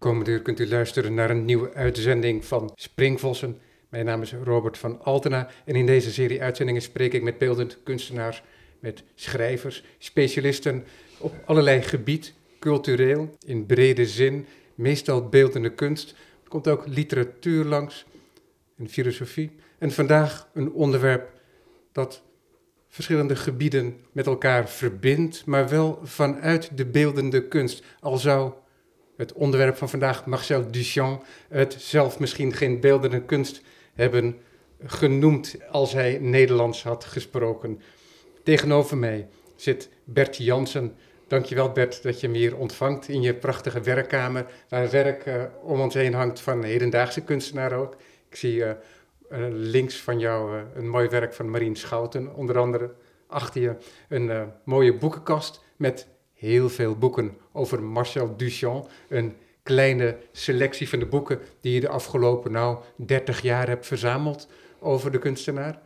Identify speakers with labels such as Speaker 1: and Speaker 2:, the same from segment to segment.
Speaker 1: Komende uur kunt u luisteren naar een nieuwe uitzending van Springvossen. Mijn naam is Robert van Altena en in deze serie uitzendingen spreek ik met beeldend kunstenaars, met schrijvers, specialisten op allerlei gebied, cultureel, in brede zin, meestal beeldende kunst. Er komt ook literatuur langs en filosofie. En vandaag een onderwerp dat verschillende gebieden met elkaar verbindt, maar wel vanuit de beeldende kunst. Al zou het onderwerp van vandaag, Marcel Duchamp, het zelf misschien geen beeldende kunst hebben genoemd als hij Nederlands had gesproken. Tegenover mij zit Bert Jansen. Dankjewel Bert dat je me hier ontvangt in je prachtige werkkamer, waar werk uh, om ons heen hangt van hedendaagse kunstenaar ook. Ik zie uh, links van jou een mooi werk van Marien Schouten, onder andere achter je een mooie boekenkast met heel veel boeken over Marcel Duchamp. Een kleine selectie van de boeken die je de afgelopen nou 30 jaar hebt verzameld over de kunstenaar.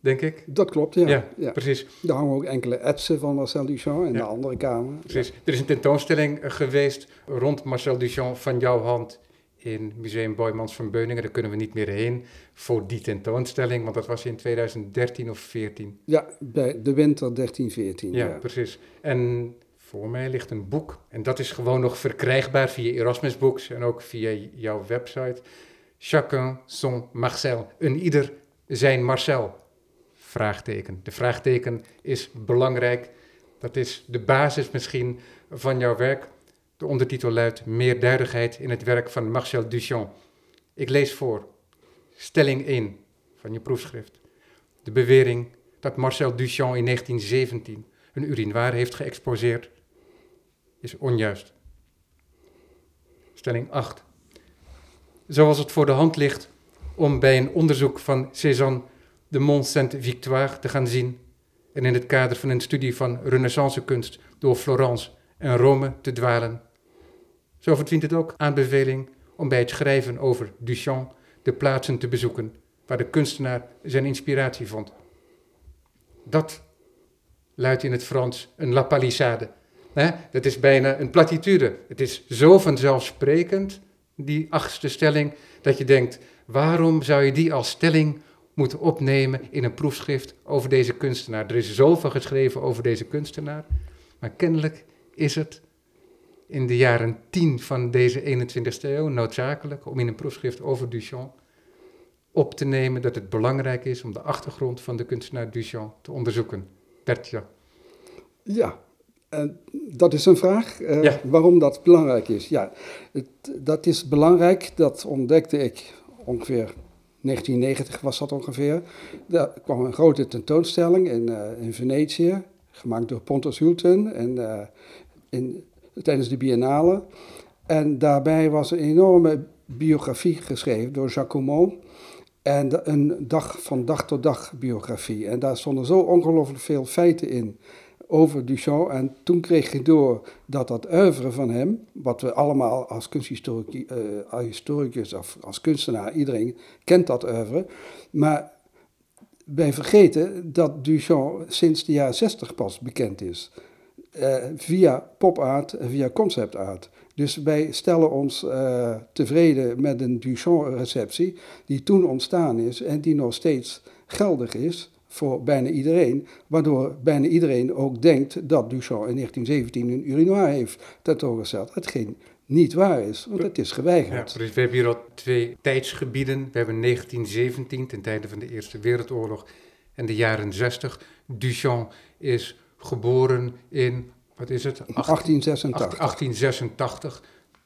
Speaker 1: Denk ik?
Speaker 2: Dat klopt, ja.
Speaker 1: Ja, ja. precies.
Speaker 2: Daar hangen ook enkele etsen van Marcel Duchamp in ja. de andere kamer.
Speaker 1: Precies. Er is een tentoonstelling geweest rond Marcel Duchamp van jouw hand in Museum Boymans van Beuningen. Daar kunnen we niet meer heen voor die tentoonstelling, want dat was in 2013 of 14.
Speaker 2: Ja, bij de winter 13, 14.
Speaker 1: Ja, precies. En voor mij ligt een boek en dat is gewoon nog verkrijgbaar via Erasmus Books en ook via jouw website. Chacun son Marcel. Een ieder zijn Marcel. Vraagteken. De vraagteken is belangrijk. Dat is de basis misschien van jouw werk. De ondertitel luidt Meer duidelijkheid in het werk van Marcel Duchamp. Ik lees voor. Stelling 1 van je proefschrift. De bewering dat Marcel Duchamp in 1917 een urinoir heeft geëxposeerd is onjuist. Stelling 8. Zoals het voor de hand ligt om bij een onderzoek van Cézanne de Mont Sainte-Victoire te gaan zien en in het kader van een studie van renaissancekunst door Florence en Rome te dwalen. Zo verdient het ook aanbeveling om bij het schrijven over Duchamp de plaatsen te bezoeken waar de kunstenaar zijn inspiratie vond. Dat luidt in het Frans een la palissade, Hè? Dat is bijna een platitude. Het is zo vanzelfsprekend, die achtste stelling, dat je denkt, waarom zou je die als stelling moeten opnemen in een proefschrift over deze kunstenaar? Er is zoveel geschreven over deze kunstenaar, maar kennelijk is het in de jaren tien van deze 21ste eeuw noodzakelijk om in een proefschrift over Duchamp op te nemen dat het belangrijk is om de achtergrond van de kunstenaar Duchamp te onderzoeken. Bertje.
Speaker 2: Ja, en dat is een vraag, uh, waarom dat belangrijk is. Ja, het, dat is belangrijk, dat ontdekte ik ongeveer 1990 was dat ongeveer. Daar kwam een grote tentoonstelling in, uh, in Venetië, gemaakt door Pontus Hulten en, uh, in, tijdens de Biennale. En daarbij was een enorme biografie geschreven door Jacques En een dag van dag tot dag biografie. En daar stonden zo ongelooflijk veel feiten in over Duchamp. En toen kreeg je door dat dat oeuvre van hem, wat we allemaal als kunsthistoricus uh, of als kunstenaar, iedereen kent dat oeuvre. Maar wij vergeten dat Duchamp sinds de jaren 60 pas bekend is. Uh, via popart en via conceptart. Dus wij stellen ons tevreden met een Duchamp-receptie die toen ontstaan is en die nog steeds geldig is voor bijna iedereen, waardoor bijna iedereen ook denkt dat Duchamp in 1917 een urinoir heeft tentoongesteld. Hetgeen niet waar is, want het is geweigerd.
Speaker 1: Ja, we hebben hier al twee tijdsgebieden. We hebben 1917, ten tijde van de Eerste Wereldoorlog, en de jaren 60. Duchamp is geboren in, wat is het?
Speaker 2: 1886.
Speaker 1: 1886.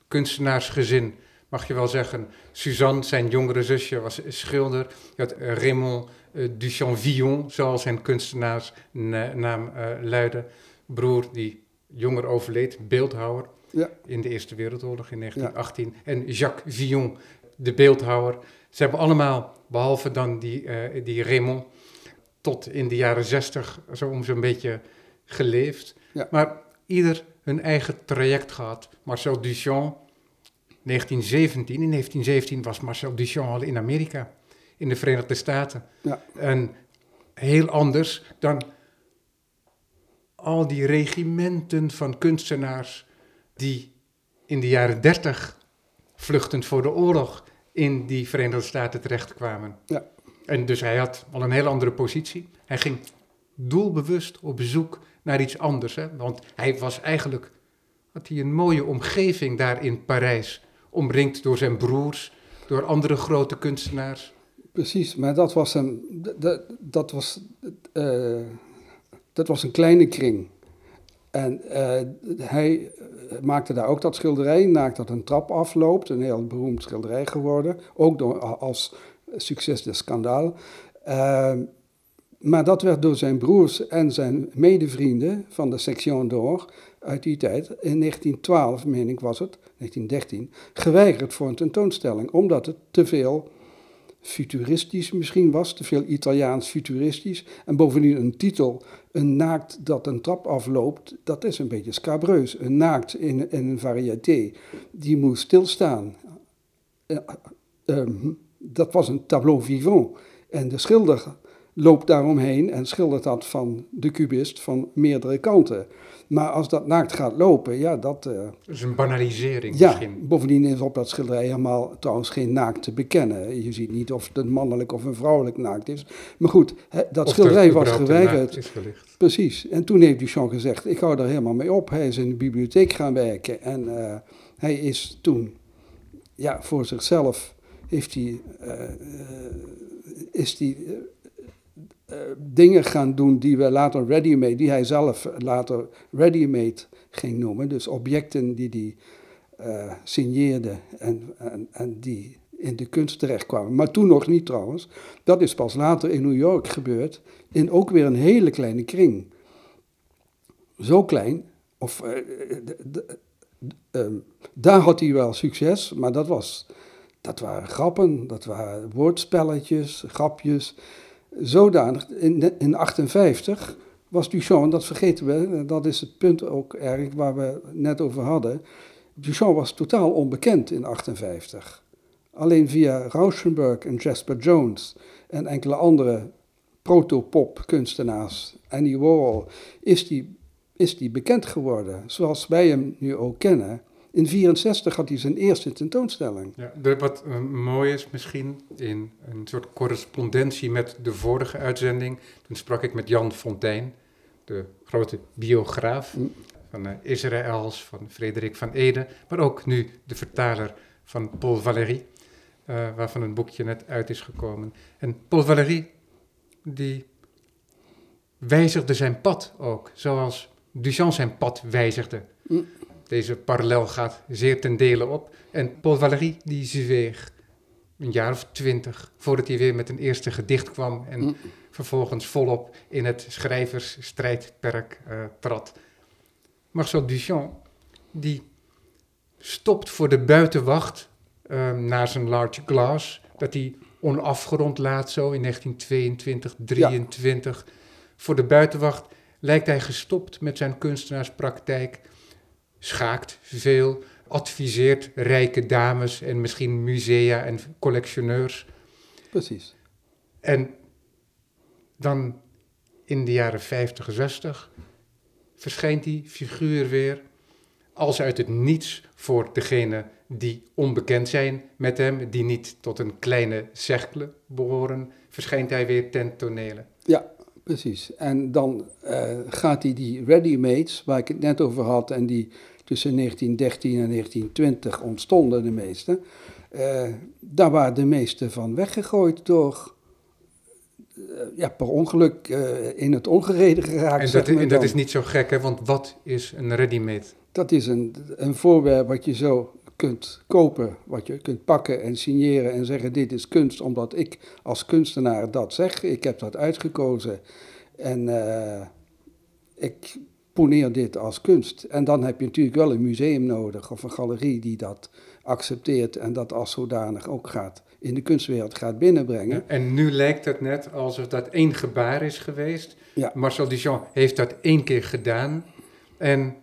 Speaker 1: Kunstenaarsgezin, mag je wel zeggen. Suzanne, zijn jongere zusje, was schilder. Je had Raymond uh, Duchamp-Villon, zoals zijn kunstenaarsnaam uh, luidde. Broer die jonger overleed, beeldhouwer ja. in de Eerste Wereldoorlog in 1918. Ja. En Jacques Villon, de beeldhouwer. Ze hebben allemaal, behalve dan die, uh, die Raymond, tot in de jaren zestig zo om zo'n beetje geleefd. Ja. Maar ieder hun eigen traject gehad. Marcel Duchamp, 1917. In 1917 was Marcel Duchamp al in Amerika in de Verenigde Staten. Ja. En heel anders dan al die regimenten van kunstenaars die in de jaren dertig vluchtend voor de oorlog in die Verenigde Staten terechtkwamen. Ja. En dus hij had al een heel andere positie. Hij ging doelbewust op zoek naar iets anders. Hè? Want hij was eigenlijk, had hij een mooie omgeving daar in Parijs. Omringd door zijn broers, door andere grote kunstenaars.
Speaker 2: Precies, maar dat was een, dat, dat was, uh, dat was een kleine kring. En uh, hij maakte daar ook dat schilderij, naakt dat een trap afloopt, een heel beroemd schilderij geworden, ook door, als succes de skandaal. Uh, maar dat werd door zijn broers en zijn medevrienden van de Section d'Or uit die tijd, in 1912, meen ik was het, 1913, geweigerd voor een tentoonstelling, omdat het te veel futuristisch misschien was, te veel Italiaans futuristisch. En bovendien een titel, een naakt dat een trap afloopt, dat is een beetje scabreus. Een naakt in, in een variété, die moest stilstaan. Uh, dat was een tableau vivant. En de schilder loopt daaromheen en schildert dat van de kubist van meerdere kanten. Maar als dat naakt gaat lopen, ja, dat... Uh,
Speaker 1: is een banalisering
Speaker 2: ja,
Speaker 1: misschien.
Speaker 2: bovendien is op dat schilderij helemaal trouwens geen naakt te bekennen. Je ziet niet of het een mannelijk of een vrouwelijk naakt is. Maar goed, dat schilderij was geweigerd. Precies. En toen heeft Duchamp gezegd, ik hou er helemaal mee op. Hij is in de bibliotheek gaan werken en uh, hij is toen ja, voor zichzelf heeft hij, uh, is hij uh, dingen gaan doen die we later ready-made, die hij zelf later ready-made ging noemen. Dus objecten die hij uh, signeerde en, en, en die in de kunst terechtkwamen. Maar toen nog niet trouwens. Dat is pas later in New York gebeurd, in ook weer een hele kleine kring. Zo klein, of uh, um, daar had hij wel succes, maar dat was dat waren grappen, dat waren woordspelletjes, grapjes. Zodanig, in, in 58 was Duchamp, dat vergeten we, dat is het punt ook erg waar we net over hadden. Duchamp was totaal onbekend in 58. Alleen via Rauschenberg en Jasper Jones en enkele andere protopop kunstenaars, Annie Warhol, is die, is die bekend geworden, zoals wij hem nu ook kennen. In 64 had hij zijn eerste tentoonstelling.
Speaker 1: Ja, wat uh, mooi is misschien, in een soort correspondentie met de vorige uitzending, toen sprak ik met Jan Fontijn, de grote biograaf mm. van uh, Israëls, van Frederik van Ede, maar ook nu de vertaler van Paul Valéry, uh, waarvan een boekje net uit is gekomen. En Paul Valéry, die wijzigde zijn pad ook, zoals Duchamp zijn pad wijzigde. Mm. Deze parallel gaat zeer ten dele op. En Paul Valéry die zweeg een jaar of twintig voordat hij weer met een eerste gedicht kwam en mm. vervolgens volop in het schrijversstrijdperk uh, trad. Marcel Duchamp die stopt voor de buitenwacht uh, naar zijn large glass, dat hij onafgerond laat zo in 1922, 23. Voor de buitenwacht lijkt hij gestopt met zijn kunstenaarspraktijk schaakt veel, adviseert rijke dames en misschien musea en collectioneurs.
Speaker 2: Precies.
Speaker 1: En dan in de jaren 50, 60 verschijnt die figuur weer als uit het niets voor degene die onbekend zijn met hem, die niet tot een kleine cercle behoren, verschijnt hij weer ten tonele.
Speaker 2: Precies. En dan uh, gaat hij die ready-mates, waar ik het net over had, en die tussen 1913 en 1920 ontstonden de meeste. Uh, daar waren de meeste van weggegooid door, uh, ja, per ongeluk in het ongereden geraakt.
Speaker 1: En dat, en dat is niet zo gek, hè? want wat is een ready-made?
Speaker 2: Dat is een, een voorwerp wat je zo kunt kopen, wat je kunt pakken en signeren en zeggen dit is kunst, omdat ik als kunstenaar dat zeg. Ik heb dat uitgekozen en ik poneer dit als kunst. En dan heb je natuurlijk wel een museum nodig of een galerie die dat accepteert en dat als zodanig ook gaat in de kunstwereld gaat binnenbrengen.
Speaker 1: en nu lijkt het net alsof dat één gebaar is geweest. Ja. Marcel Duchamp heeft dat één keer gedaan en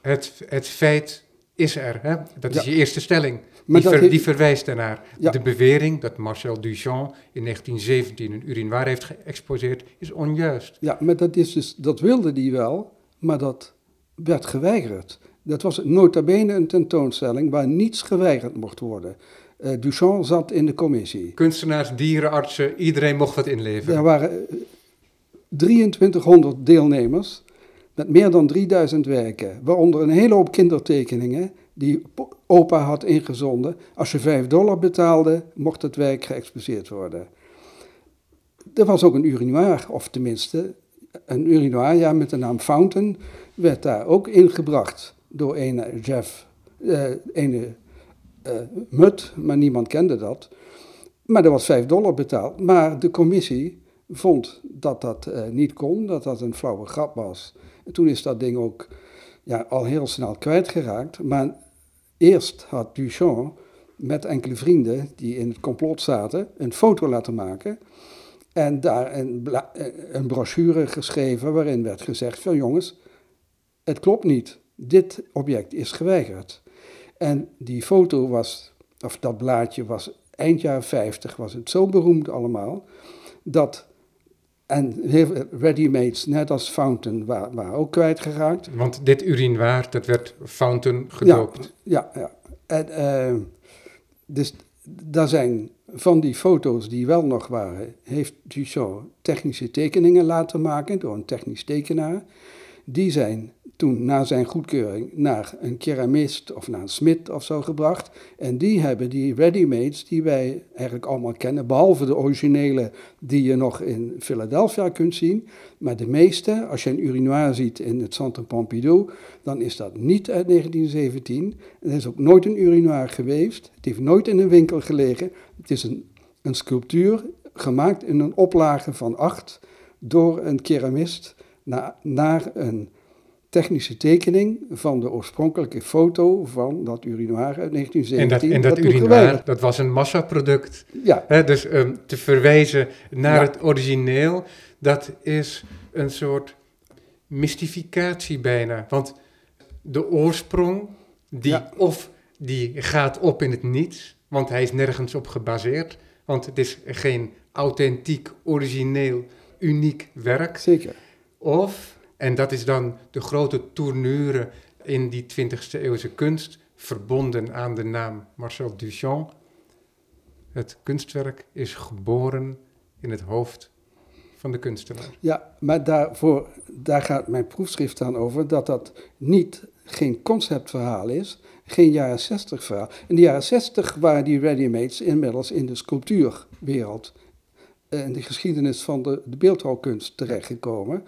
Speaker 1: het, het feit is er. Hè? Dat is je eerste stelling. Die, ver, die, verwijst ernaar. De bewering dat Marcel Duchamp in 1917 een urinoir heeft geëxposeerd, is onjuist.
Speaker 2: Ja, maar dat, is dus, dat wilde hij wel, maar dat werd geweigerd. Dat was nota bene een tentoonstelling waar niets geweigerd mocht worden. Uh, Duchamp zat in de commissie.
Speaker 1: Kunstenaars, dierenartsen, iedereen mocht wat inleveren.
Speaker 2: Er waren 2300 deelnemers met meer dan 3000 werken, waaronder een hele hoop kindertekeningen die opa had ingezonden. Als je 5 dollar betaalde, mocht het werk geëxposeerd worden. Er was ook een urinoir, of tenminste een urinoir ja, met de naam Fountain, werd daar ook ingebracht door een Jeff, ene uh, Mut, maar niemand kende dat. Maar er was 5 dollar betaald. Maar de commissie vond dat dat uh, niet kon, dat dat een flauwe grap was. En toen is dat ding ook ja, al heel snel kwijtgeraakt. Maar eerst had Duchamp met enkele vrienden die in het complot zaten een foto laten maken. En daar een, een brochure geschreven waarin werd gezegd van jongens, het klopt niet. Dit object is geweigerd. En die foto was, of dat blaadje was eind jaren 50, was het zo beroemd allemaal, dat en ready-mates, net als Fountain, waren, ook kwijtgeraakt.
Speaker 1: Want dit urinoir, dat werd Fountain gedoopt.
Speaker 2: Ja, ja. ja. En, uh, dus daar zijn van die foto's die wel nog waren, heeft Duchamp technische tekeningen laten maken door een technisch tekenaar. Die zijn toen na zijn goedkeuring naar een keramist of naar een smid of zo gebracht. En die hebben die ready-mates die wij eigenlijk allemaal kennen, behalve de originele die je nog in Philadelphia kunt zien. Maar de meeste, als je een urinoir ziet in het Centre Pompidou, dan is dat niet uit 1917. Het is ook nooit een urinoir geweest. Het heeft nooit in een winkel gelegen. Het is een, een sculptuur gemaakt in een oplage van acht door een keramist naar, naar een technische tekening van de oorspronkelijke foto van dat urinoir uit 1917. En dat,
Speaker 1: en dat, urinoir, dat was een massaproduct. Ja. dus um, te verwijzen naar het origineel, dat is een soort mystificatie bijna. Want de oorsprong, die of die gaat op in het niets, want hij is nergens op gebaseerd, want het is geen authentiek, origineel, uniek werk.
Speaker 2: Zeker.
Speaker 1: Of en dat is dan de grote tournure in die 20e eeuwse kunst, verbonden aan de naam Marcel Duchamp. Het kunstwerk is geboren in het hoofd van de kunstenaar.
Speaker 2: Ja, maar daarvoor, daar gaat mijn proefschrift aan over, dat dat niet geen conceptverhaal is, geen jaren 60 verhaal. In de jaren 60 waren die ready-mates inmiddels in de sculptuurwereld, in eh, de geschiedenis van de, de beeldhouwkunst terechtgekomen.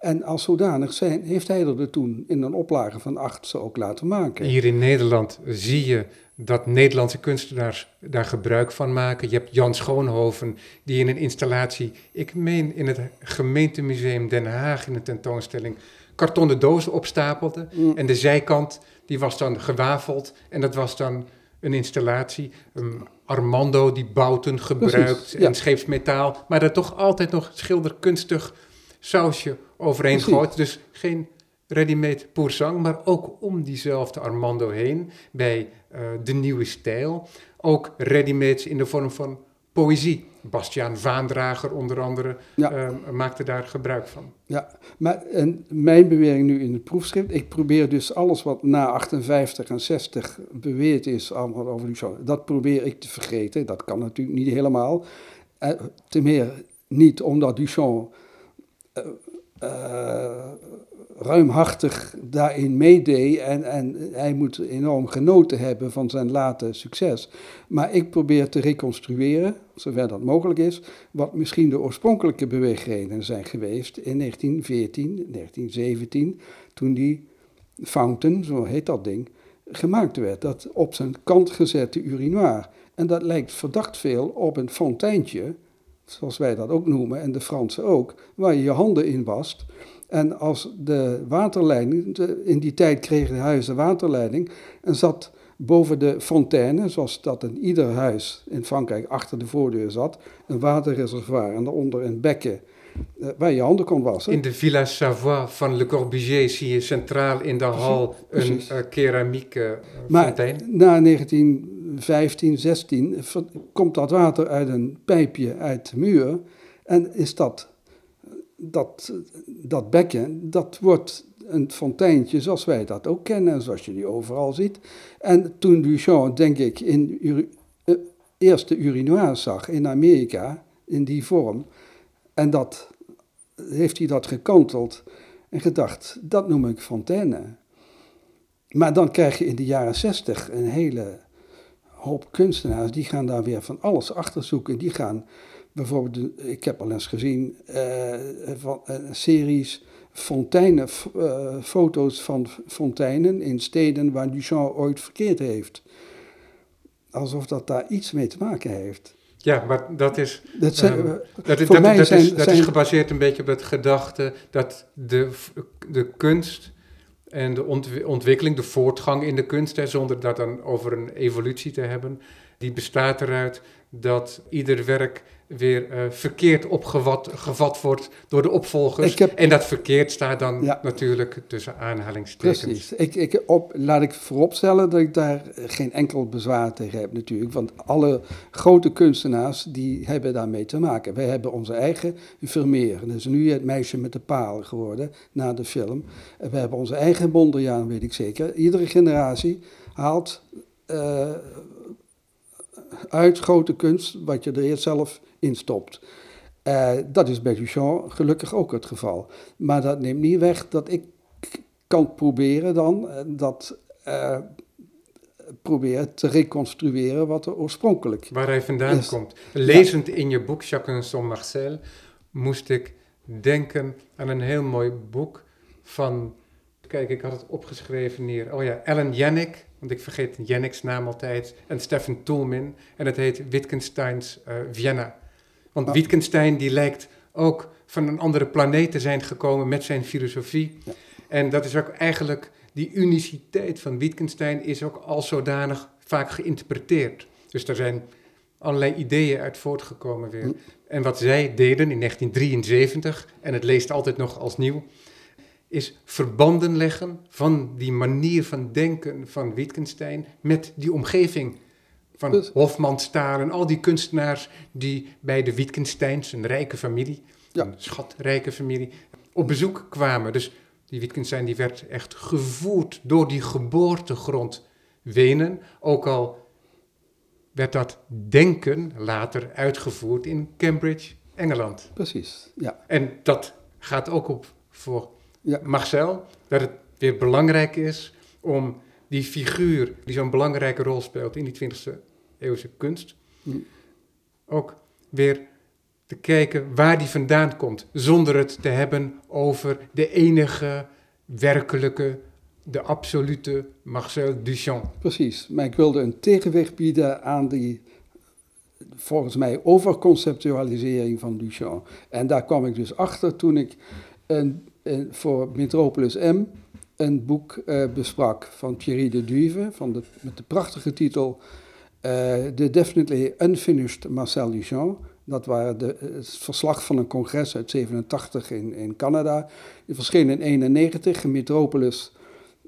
Speaker 2: En als zodanig zijn, heeft hij er toen in een oplage van acht ze ook laten maken.
Speaker 1: Hier in Nederland zie je dat Nederlandse kunstenaars daar gebruik van maken. Je hebt Jan Schoonhoven, die in een installatie, ik meen in het gemeentemuseum Den Haag in een tentoonstelling, kartonnen dozen opstapelde. Mm. En de zijkant, die was dan gewafeld en dat was dan een installatie. Um, Armando die bouten gebruikt en scheepsmetaal, maar dat toch altijd nog schilderkunstig sausje overheen gooit. Dus geen ready-made poursang, maar ook om diezelfde Armando heen bij uh, de nieuwe stijl. Ook ready-mades in de vorm van poëzie. Bastiaan Vaandrager onder andere ja. uh, maakte daar gebruik van.
Speaker 2: Ja, maar en mijn bewering nu in het proefschrift, ik probeer dus alles wat na 58 en 60 beweerd is allemaal over Duchamp, dat probeer ik te vergeten. Dat kan natuurlijk niet helemaal. Uh, te meer niet omdat Duchamp ruimhartig daarin meedeed. En, en hij moet enorm genoten hebben van zijn late succes. Maar ik probeer te reconstrueren, zover dat mogelijk is, wat misschien de oorspronkelijke beweegredenen zijn geweest in 1914, 1917, toen die fountain, zo heet dat ding, gemaakt werd. Dat op zijn kant gezette urinoir. En dat lijkt verdacht veel op een fonteintje zoals wij dat ook noemen, en de Fransen ook, waar je je handen in wast. En als de waterleiding, in die tijd kregen de huizen waterleiding, en zat boven de fontaine, zoals dat in ieder huis in Frankrijk achter de voordeur zat, een waterreservoir en daaronder een bekken eh, waar je handen kon wassen.
Speaker 1: In de Villa Savoie van Le Corbusier zie je centraal in de hal een uh, keramieke uh, fontein.
Speaker 2: na 1915, 16 komt dat water uit een pijpje uit de muur en is dat, dat, dat bekken, dat wordt een fonteintje zoals wij dat ook kennen, zoals je die overal ziet. En toen Duchamp, denk ik, in uh, eerste urinoirs zag in Amerika, in die vorm, en dat heeft hij dat gekanteld en gedacht, dat noem ik fontaine. Maar dan krijg je in de jaren zestig een hele hoop kunstenaars, die gaan daar weer van alles achter zoeken. Die gaan bijvoorbeeld, ik heb al eens gezien, uh, van, uh, series fonteinen, uh, foto's van fonteinen in steden waar Duchamp ooit verkeerd heeft. Alsof dat daar iets mee te maken heeft.
Speaker 1: Ja, maar dat is, dat, zijn, um, dat, dat, dat, zijn, is, dat is gebaseerd een beetje op het gedachte dat de, de kunst en de ontwikkeling, de voortgang in de kunst, zonder dat dan over een evolutie te hebben, die bestaat eruit dat ieder werk weer uh, verkeerd opgevat gevat wordt door de opvolgers. En dat verkeerd staat dan natuurlijk tussen aanhalingstekens.
Speaker 2: Precies. Ik, ik op, laat ik vooropstellen dat ik daar geen enkel bezwaar tegen heb natuurlijk. Want alle grote kunstenaars die hebben daarmee te maken. Wij hebben onze eigen Vermeer. Dat is nu het meisje met de paal geworden na de film. We hebben onze eigen Mondriaan, weet ik zeker. Iedere generatie haalt... Uh, uit grote kunst, wat je er eerst zelf in stopt. Uh, dat is bij Duchamp gelukkig ook het geval. Maar dat neemt niet weg dat ik kan proberen dan uh, dat uh, proberen te reconstrueren wat er oorspronkelijk
Speaker 1: Waar hij vandaan is. komt. Lezend ja. in je boek Jacques Marcel moest ik denken aan een heel mooi boek van... Kijk, ik had het opgeschreven hier. Oh ja, Ellen Yannick want ik vergeet Jennick's naam altijd, en Stefan Toulmin. En het heet Wittgensteins uh, Vienna. Want. Wittgenstein die lijkt ook van een andere planeet te zijn gekomen met zijn filosofie. Ja. En dat is ook eigenlijk, die uniciteit van Wittgenstein is ook al zodanig vaak geïnterpreteerd. Dus daar zijn allerlei ideeën uit voortgekomen weer. Hm. En wat zij deden in 1973, en het leest altijd nog als nieuw, is verbanden leggen van die manier van denken van Wittgenstein met die omgeving van dus, Hofman, Staal en al die kunstenaars die bij de Wittgensteins, een rijke familie, ja. een schatrijke familie, op bezoek kwamen. Dus die Wittgenstein die werd echt gevoerd door die geboortegrond Wenen, ook al werd dat denken later uitgevoerd in Cambridge, Engeland.
Speaker 2: Precies, ja.
Speaker 1: En dat gaat ook op voor ja. Marcel, dat het weer belangrijk is om die figuur die zo'n belangrijke rol speelt in die 20e eeuwse kunst, hm. ook weer te kijken waar die vandaan komt, zonder het te hebben over de enige werkelijke, de absolute Marcel Duchamp.
Speaker 2: Precies, maar ik wilde een tegenwicht bieden aan die volgens mij overconceptualisering van Duchamp. En daar kwam ik dus achter toen ik een voor Metropolis M een boek uh, besprak van Thierry de Duve, van de, met de prachtige titel uh, The Definitely Unfinished Marcel Duchamp. Dat waren de, het verslag van een congres uit 87 in, in Canada. Die verscheen in 91. Metropolis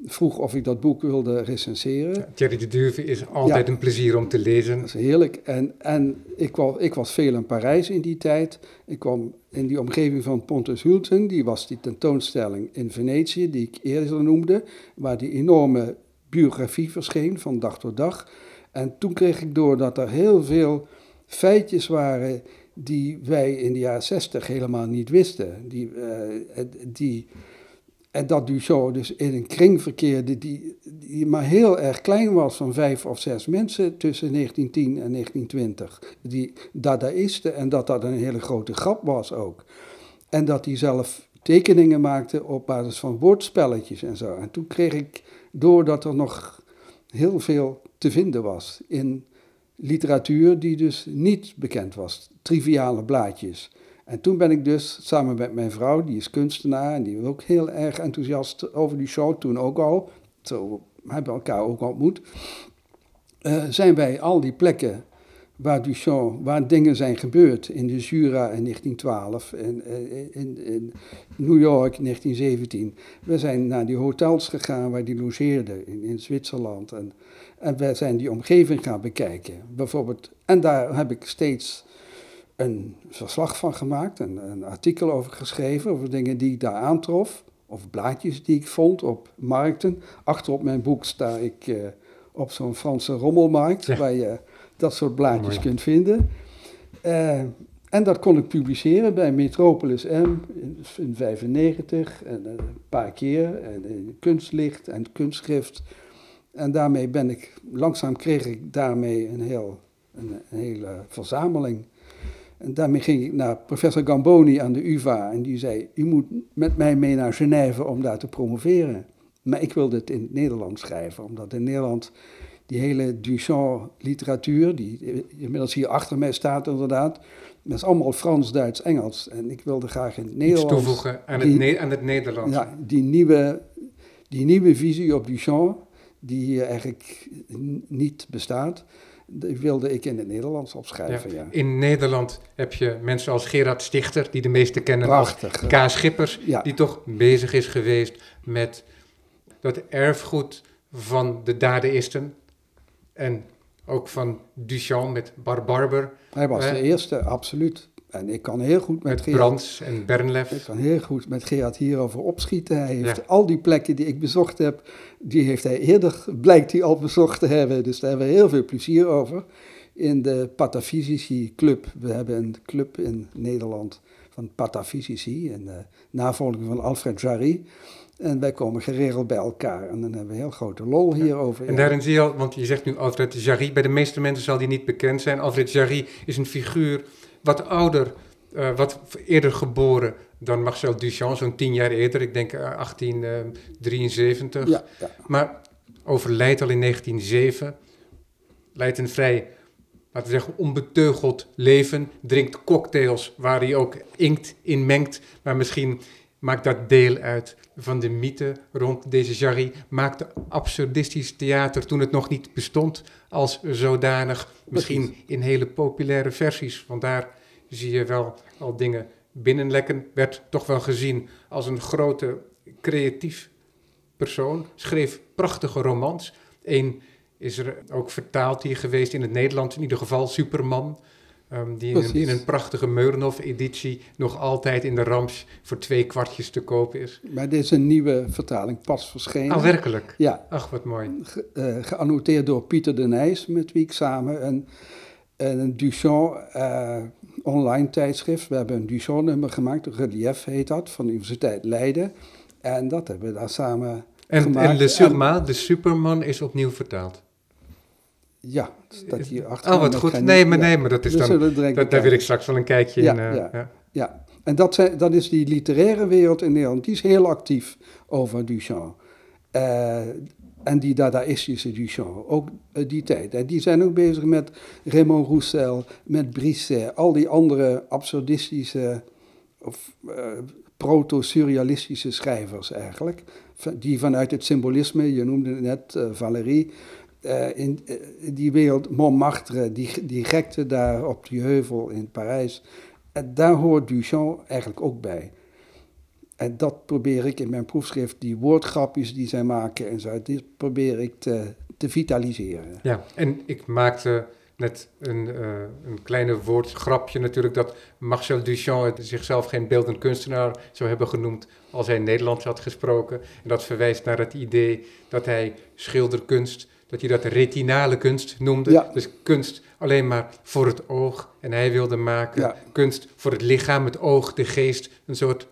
Speaker 2: vroeg of ik dat boek wilde recenseren. Ja,
Speaker 1: Thierry de Duve is altijd ja, een plezier om te lezen.
Speaker 2: Dat is heerlijk. En, en ik, kwam, ik was veel in Parijs in die tijd. Ik kwam in die omgeving van Pontus Hulten. Die was die tentoonstelling in Venetië, die ik eerder noemde. Waar die enorme biografie verscheen van dag tot dag. En toen kreeg ik door dat er heel veel feitjes waren die wij in de jaren zestig helemaal niet wisten. Die, uh, die en dat Duchamp dus in een kring verkeerde die, die maar heel erg klein was, van vijf of zes mensen tussen 1910 en 1920. Die dadaïsten en dat dat een hele grote grap was ook. En dat hij zelf tekeningen maakte op basis van woordspelletjes en zo. En toen kreeg ik door dat er nog heel veel te vinden was in literatuur die dus niet bekend was. Triviale blaadjes. En toen ben ik dus samen met mijn vrouw, die is kunstenaar en die was ook heel erg enthousiast over die show, toen ook al. Zo hebben elkaar ook ontmoet. Uh, zijn wij al die plekken waar Duchamp, waar dingen zijn gebeurd in de Jura in 1912, in, in, in, New York in 1917. We zijn naar die hotels gegaan waar die logeerde in, in Zwitserland. En, en we zijn die omgeving gaan bekijken. Bijvoorbeeld, en daar heb ik steeds een verslag van gemaakt, een, een artikel over geschreven, over dingen die ik daar aantrof. of blaadjes die ik vond op markten. Achter op mijn boek sta ik uh, op zo'n Franse rommelmarkt, waar je dat soort blaadjes kunt vinden. Uh, en dat kon ik publiceren bij Metropolis M in 1995 en een paar keer. En in kunstlicht en kunstschrift. En daarmee ben ik, langzaam kreeg ik daarmee een, heel, een, een hele verzameling. En daarmee ging ik naar professor Gamboni aan de UvA en die zei, u moet met mij mee naar Genève om daar te promoveren. Maar ik wilde het in het Nederlands schrijven, omdat in Nederland die hele Duchamp literatuur, die inmiddels hier achter mij staat inderdaad, dat is allemaal Frans, Duits, Engels. En ik wilde graag in het Nederlands...
Speaker 1: Iets toevoegen aan, het, aan het Nederlands.
Speaker 2: Ja, die nieuwe, die nieuwe visie op Duchamp, die hier eigenlijk niet bestaat, die wilde ik in het Nederlands opschrijven, ja.
Speaker 1: In Nederland heb je mensen als Gerard Stichter, die de meeste kennen Prachtig, K. Schippers, die toch bezig is geweest met dat erfgoed van de dadaïsten en ook van Duchamp met Bar Barber.
Speaker 2: Hij was de eerste, absoluut. En ik kan heel goed met,
Speaker 1: met Gerard... Brands en Bernlef.
Speaker 2: Ik kan heel goed met Gerard hierover opschieten. Hij heeft al die plekken die ik bezocht heb, die heeft hij eerder, blijkt hij al bezocht te hebben. Dus daar hebben we heel veel plezier over. In de Patafysici Club. We hebben een club in Nederland van Patafysici, een uh, navolging van Alfred Jarry. En wij komen geregeld bij elkaar. En dan hebben we heel grote lol hierover.
Speaker 1: En daarin zie je al, want je zegt nu Alfred Jarry. Bij de meeste mensen zal die niet bekend zijn. Alfred Jarry is een figuur wat ouder, uh, wat eerder geboren dan Marcel Duchamp, zo'n tien jaar eerder. Ik denk 1873. Eh, ja, ja. Maar overlijdt al in 1907. Leidt een vrij, laten we zeggen, onbeteugeld leven. Drinkt cocktails waar hij ook inkt in mengt. Maar misschien maakt dat deel uit van de mythe rond deze Jarry. Maakte absurdistisch theater toen het nog niet bestond als zodanig. Misschien in hele populaire versies. Want daar zie je wel al dingen binnenlekken. Werd toch wel gezien als een grote creatief persoon. Schreef prachtige romans. Eén is er ook vertaald hier geweest in het Nederlands, in ieder geval Superman. Um, die in een, in een, prachtige Meurenhof-editie nog altijd in de Rams voor twee kwartjes te kopen is.
Speaker 2: Maar dit is een nieuwe vertaling, pas verschenen.
Speaker 1: Ah, werkelijk? Ja. Ach, wat mooi.
Speaker 2: Ge, uh, geannoteerd door Pieter de Nijs, met wie ik samen een, een Duchamp uh, online tijdschrift... We hebben een Duchamp-nummer gemaakt, Relief heet dat, van de Universiteit Leiden. En dat hebben we daar samen
Speaker 1: en,
Speaker 2: gemaakt.
Speaker 1: En Le Surma, de Superman, is opnieuw vertaald.
Speaker 2: Ja, staat hier achter.
Speaker 1: Oh, wat goed. Nee, maar, nee, maar dat is dan, dat, daar wil ik straks wel een kijkje
Speaker 2: ja,
Speaker 1: in.
Speaker 2: Uh, ja, ja. en dat, zijn, dat is die literaire wereld in Nederland. Die is heel actief over Duchamp. Uh, en die dadaïstische Duchamp, ook uh, die tijd. En die zijn ook bezig met Raymond Roussel, met Brisset, al die andere absurdistische of proto-surrealistische schrijvers eigenlijk. Die vanuit het symbolisme, je noemde het net Valérie, uh, in uh, die wereld, Montmartre, die, die gekte daar op die heuvel in Parijs. En daar hoort Duchamp eigenlijk ook bij. En dat probeer ik in mijn proefschrift, die woordgrapjes die zij maken en zo, dit probeer ik te, te vitaliseren.
Speaker 1: Ja, en ik maakte net een, uh, een kleine woordgrapje natuurlijk, dat Marcel Duchamp zichzelf geen beeldend kunstenaar zou hebben genoemd als hij Nederlands had gesproken. En dat verwijst naar het idee dat hij schilderkunst dat hij dat retinale kunst noemde. Dus kunst alleen maar voor het oog. En hij wilde maken kunst voor het lichaam, het oog, de geest. Een soort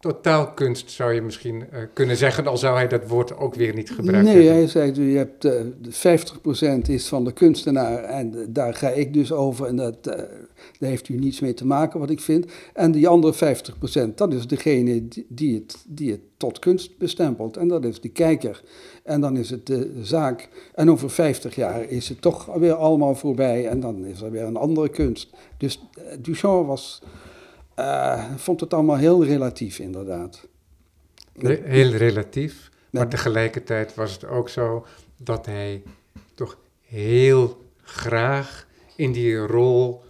Speaker 1: totaalkunst zou je misschien uh, kunnen zeggen, al zou hij dat woord ook weer niet gebruiken.
Speaker 2: Nee, hij zei, je hebt uh, 50% is van de kunstenaar en daar ga ik dus over en dat, daar heeft u niets mee te maken wat ik vind. En die andere 50%, dat is degene die, die, het, die het tot kunst bestempelt en dat is de kijker. En dan is het de zaak, en over 50 jaar is het toch weer allemaal voorbij en dan is er weer een andere kunst. Dus Duchamp was uh, vond het allemaal heel relatief, inderdaad.
Speaker 1: Heel relatief, maar tegelijkertijd was het ook zo dat hij toch heel graag in die rol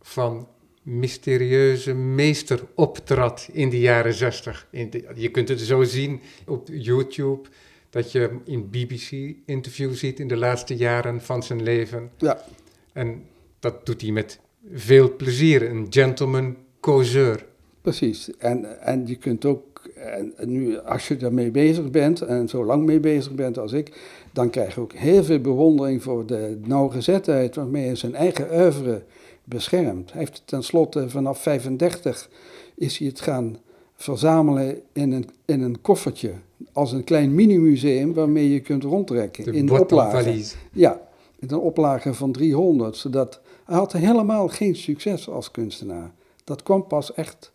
Speaker 1: van mysterieuze meester optrad in de jaren zestig. Je kunt het zo zien op YouTube, dat je in BBC-interview ziet in de laatste jaren van zijn leven. Ja. En dat doet hij met veel plezier. Een gentleman causeur.
Speaker 2: Precies. En, en je kunt ook En, nu, als je daarmee bezig bent en zo lang mee bezig bent als ik, dan krijg je ook heel veel bewondering voor de nauwgezetheid waarmee hij zijn eigen oeuvre beschermt. Hij heeft tenslotte vanaf 35 is hij het gaan verzamelen in een, in een koffertje. Als een klein mini-museum waarmee je kunt rondtrekken.
Speaker 1: De
Speaker 2: in de oplage. Ja, in een oplage van 300. Zodat hij had helemaal geen succes als kunstenaar. Dat kwam pas echt.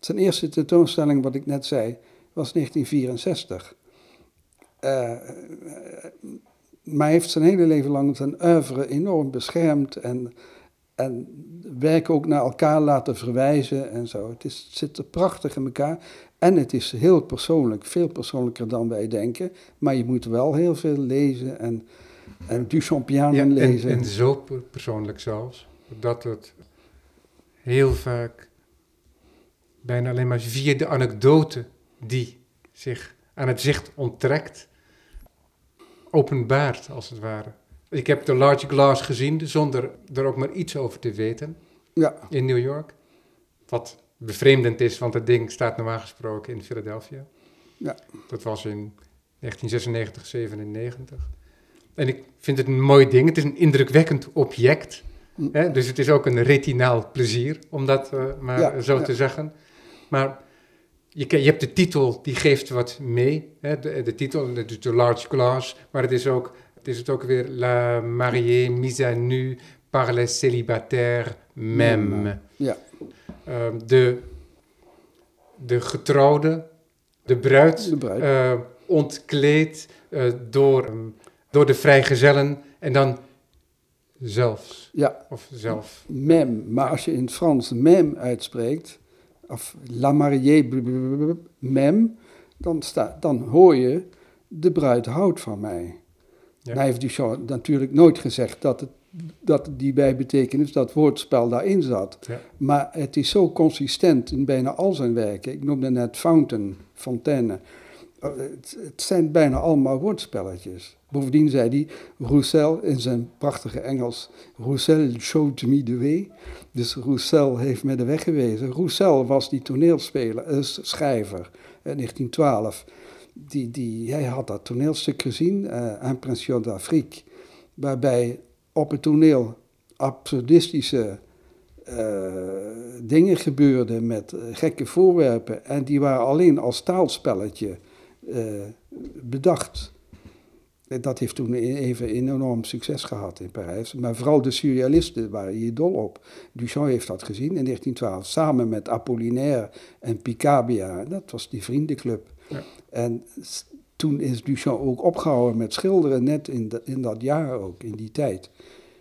Speaker 2: Zijn eerste tentoonstelling, wat ik net zei, was 1964. Uh, eh, maar hij heeft zijn hele leven lang zijn oeuvre enorm beschermd en en werk ook naar elkaar laten verwijzen en zo. Het, is, zit er prachtig in elkaar. En het is heel persoonlijk, veel persoonlijker dan wij denken. Maar je moet wel heel veel lezen en, en Duchampian ja, lezen.
Speaker 1: En, en zo persoonlijk zelfs, dat het heel vaak bijna alleen maar via de anekdote die zich aan het zicht onttrekt, openbaart als het ware. Ik heb de Large Glass gezien zonder er ook maar iets over te weten. Ja. In New York. Wat bevreemdend is, want het ding staat normaal gesproken in Philadelphia. Ja. Dat was in 1996, 97. En ik vind het een mooi ding. Het is een indrukwekkend object. Hè? Dus het is ook een retinaal plezier, om dat uh, maar zo te zeggen. Maar je, je, hebt de titel, die geeft wat mee. Hè? De, de titel, de Large Glass. Maar het is ook het is het ook weer La mariée mise à nu par les célibataires même. Ja. Uh, de, de getrouwde, de bruid, de bruid. Uh, ontkleed uh, door, um, door de vrijgezellen en dan zelfs. Ja. Of zelf.
Speaker 2: Même, maar als je in het Frans même uitspreekt, of la mariée même, dan, sta, dan hoor je de bruid houdt van mij. Ja. hij heeft Duchamp natuurlijk nooit gezegd dat, het, dat die bijbetekenis, dat woordspel daarin zat. Ja. Maar het is zo consistent in bijna al zijn werken. Ik noemde net Fountain, Fontaine. Eh, het, het zijn bijna allemaal woordspelletjes. Bovendien zei hij, Roussel in zijn prachtige Engels, Roussel showed me the way. Dus Roussel heeft me de weg gewezen. Roussel was die toneelspeler, uh, schrijver, in 1912 die, die, hij had dat toneelstuk gezien, uh, Impression d'Afrique, waarbij op het toneel absurdistische dingen gebeurden met gekke voorwerpen en die waren alleen als taalspelletje bedacht. Dat heeft toen e-, even enorm succes gehad in Parijs. Maar vooral de surrealisten waren hier dol op. Duchamp heeft dat gezien in 1912, samen met Apollinaire en Picabia. Dat was die vriendenclub. En toen is Duchamp ook opgehouden met schilderen, net in, in dat jaar ook, in die tijd.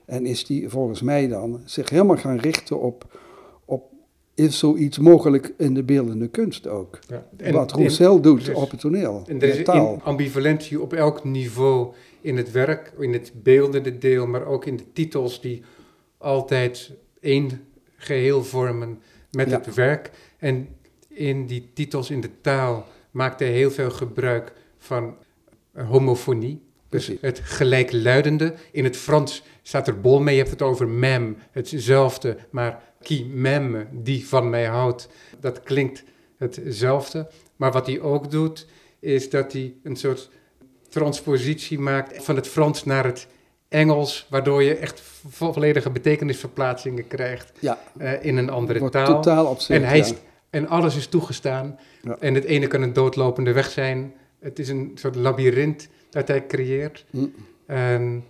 Speaker 2: En is die volgens mij dan zich helemaal gaan richten op, op is zoiets mogelijk in de beeldende kunst ook. Ja. Wat Roussel doet op het toneel.
Speaker 1: En er is taal. ambivalentie op elk niveau in het werk, in het beeldende deel, maar ook in de titels die altijd één geheel vormen met het werk. En in die titels, in de taal maakte heel veel gebruik van homofonie. Dus het gelijkluidende. In het Frans staat er bol mee. Je hebt het over mem, hetzelfde. Maar qui mem, die van mij houdt, dat klinkt hetzelfde. Maar wat hij ook doet, is dat hij een soort transpositie maakt van het Frans naar het Engels, waardoor je echt volledige betekenisverplaatsingen krijgt ja. uh, in een andere taal.
Speaker 2: Totaal absurd,
Speaker 1: en hij, ja. En alles is toegestaan. En het ene kan een doodlopende weg zijn. Het is een soort labyrint dat hij creëert. Mm. En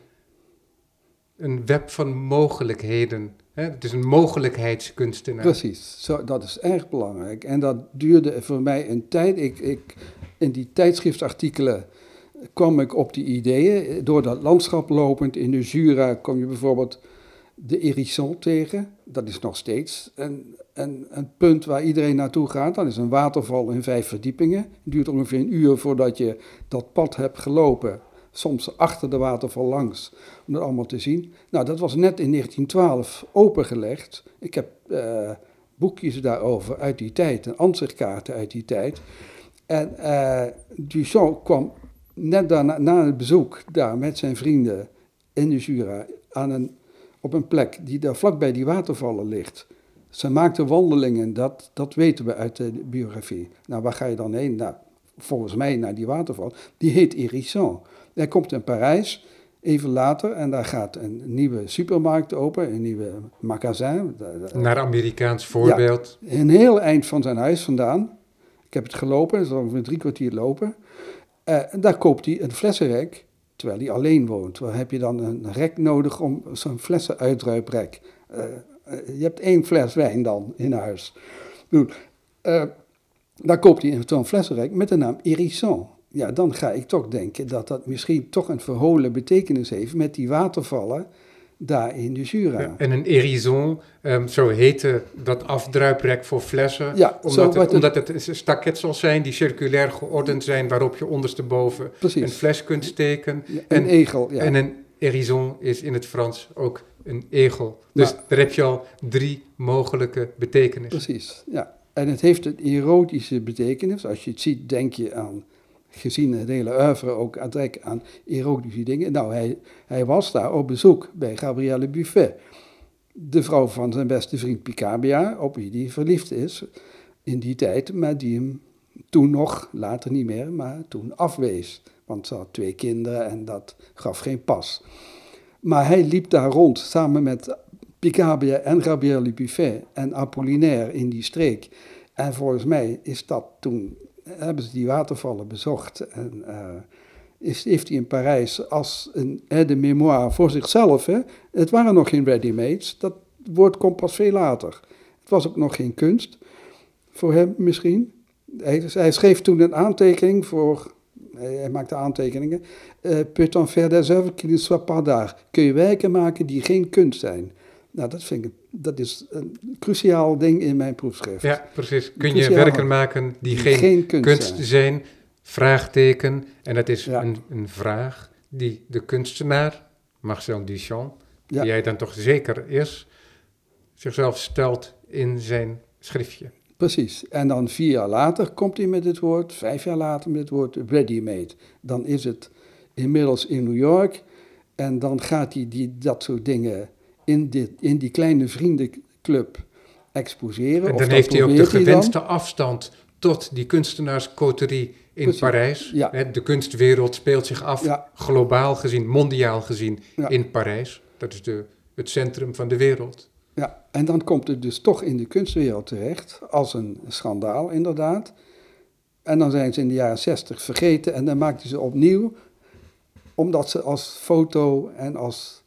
Speaker 1: een web van mogelijkheden. Hè? Het is een mogelijkheidskunstenaar.
Speaker 2: Precies, Zo, dat is erg belangrijk. En dat duurde voor mij een tijd. Ik, ik, in die tijdschriftartikelen kwam ik op die ideeën. Door dat landschap lopend in de Jura kom je bijvoorbeeld de Hérisson tegen. Dat is nog steeds een, een, een, punt waar iedereen naartoe gaat. Dat is een waterval in vijf verdiepingen. Het duurt ongeveer een uur voordat je dat pad hebt gelopen. Soms achter de waterval langs, om dat allemaal te zien. Nou, dat was net in 1912 opengelegd. Ik heb uh, boekjes daarover uit die tijd, en ansichtkaarten uit die tijd. En uh, Duchamp kwam net daarna, na het bezoek daar met zijn vrienden in de Jura aan een op een plek die daar vlakbij die watervallen ligt, Ze maakte wandelingen, dat, dat weten we uit de biografie. Nou, waar ga je dan heen? Nou, volgens mij naar die waterval. Die heet Hérisson. Hij komt in Parijs, even later, en daar gaat een nieuwe supermarkt open, een nieuwe magazijn.
Speaker 1: Naar Amerikaans voorbeeld.
Speaker 2: Ja, een heel eind van zijn huis vandaan. Ik heb het gelopen, zo ongeveer drie kwartier lopen. Uh, en daar koopt hij een flessenrek, terwijl hij alleen woont. Waar heb je dan een rek nodig om zo'n flessenuitruiprek? Uh, je hebt één fles wijn dan in huis. Uh, daar koopt hij zo'n flessenrek met de naam Hérisson. Ja, dan ga ik toch denken dat dat misschien toch een verholen betekenis heeft met die watervallen daar in de Jura.
Speaker 1: en een hérison, um, zo heette dat afdruiprek voor flessen, ja, omdat, het, omdat het staketsels zijn die circulair geordend zijn, waarop je ondersteboven Precies. een fles kunt steken.
Speaker 2: Ja, en, een egel, ja.
Speaker 1: En een hérison is in het Frans ook een egel. Dus daar heb je al drie mogelijke betekenissen.
Speaker 2: Precies, ja. En het heeft een erotische betekenis. Als je het ziet, denk je aan gezien het hele oeuvre ook aan aan erotische dingen. Nou, hij, hij was daar op bezoek bij Gabrielle Buffet, de vrouw van zijn beste vriend Picabia, op wie hij verliefd is in die tijd, maar die hem toen nog, later niet meer, maar toen afwees. Want ze had twee kinderen en dat gaf geen pas. Maar hij liep daar rond samen met Picabia en Gabrielle Buffet en Apollinaire in die streek. En volgens mij is dat toen hebben ze die watervallen bezocht. En uh, is, heeft hij in Parijs als een aide mémoire voor zichzelf. Hè? Het waren nog geen ready-mades. Dat woord komt pas veel later. Het was ook nog geen kunst. Voor hem misschien. Hij, hij schreef toen een aantekening voor. Hij, maakte aantekeningen. Uh, Peut-on faire des œuvres qui ne soient pas d'art? Kun je werken maken die geen kunst zijn? Nou, dat vind ik, dat is een cruciaal ding in mijn proefschrift.
Speaker 1: Ja, precies. Kun je werken maken die, geen, kunst, zijn? Vraagteken. En dat is een, een, vraag die de kunstenaar, Marcel Duchamp, die hij dan toch zeker is, zichzelf stelt in zijn schriftje.
Speaker 2: Precies. En dan vier jaar later komt hij met het woord, vijf jaar later met het woord ready-made. Dan is het inmiddels in New York en dan gaat hij die, dat soort dingen in, dit, in die kleine vriendenclub exposeren.
Speaker 1: En dan heeft hij ook de gewenste afstand tot die kunstenaarscoterie in Parijs. Ja. De kunstwereld speelt zich af, globaal gezien, mondiaal gezien, in Parijs. Dat is de, het centrum van de wereld.
Speaker 2: Ja, en dan komt het dus toch in de kunstwereld terecht, als een schandaal inderdaad. En dan zijn ze in de jaren zestig vergeten en dan maakt hij ze opnieuw, omdat ze als foto en als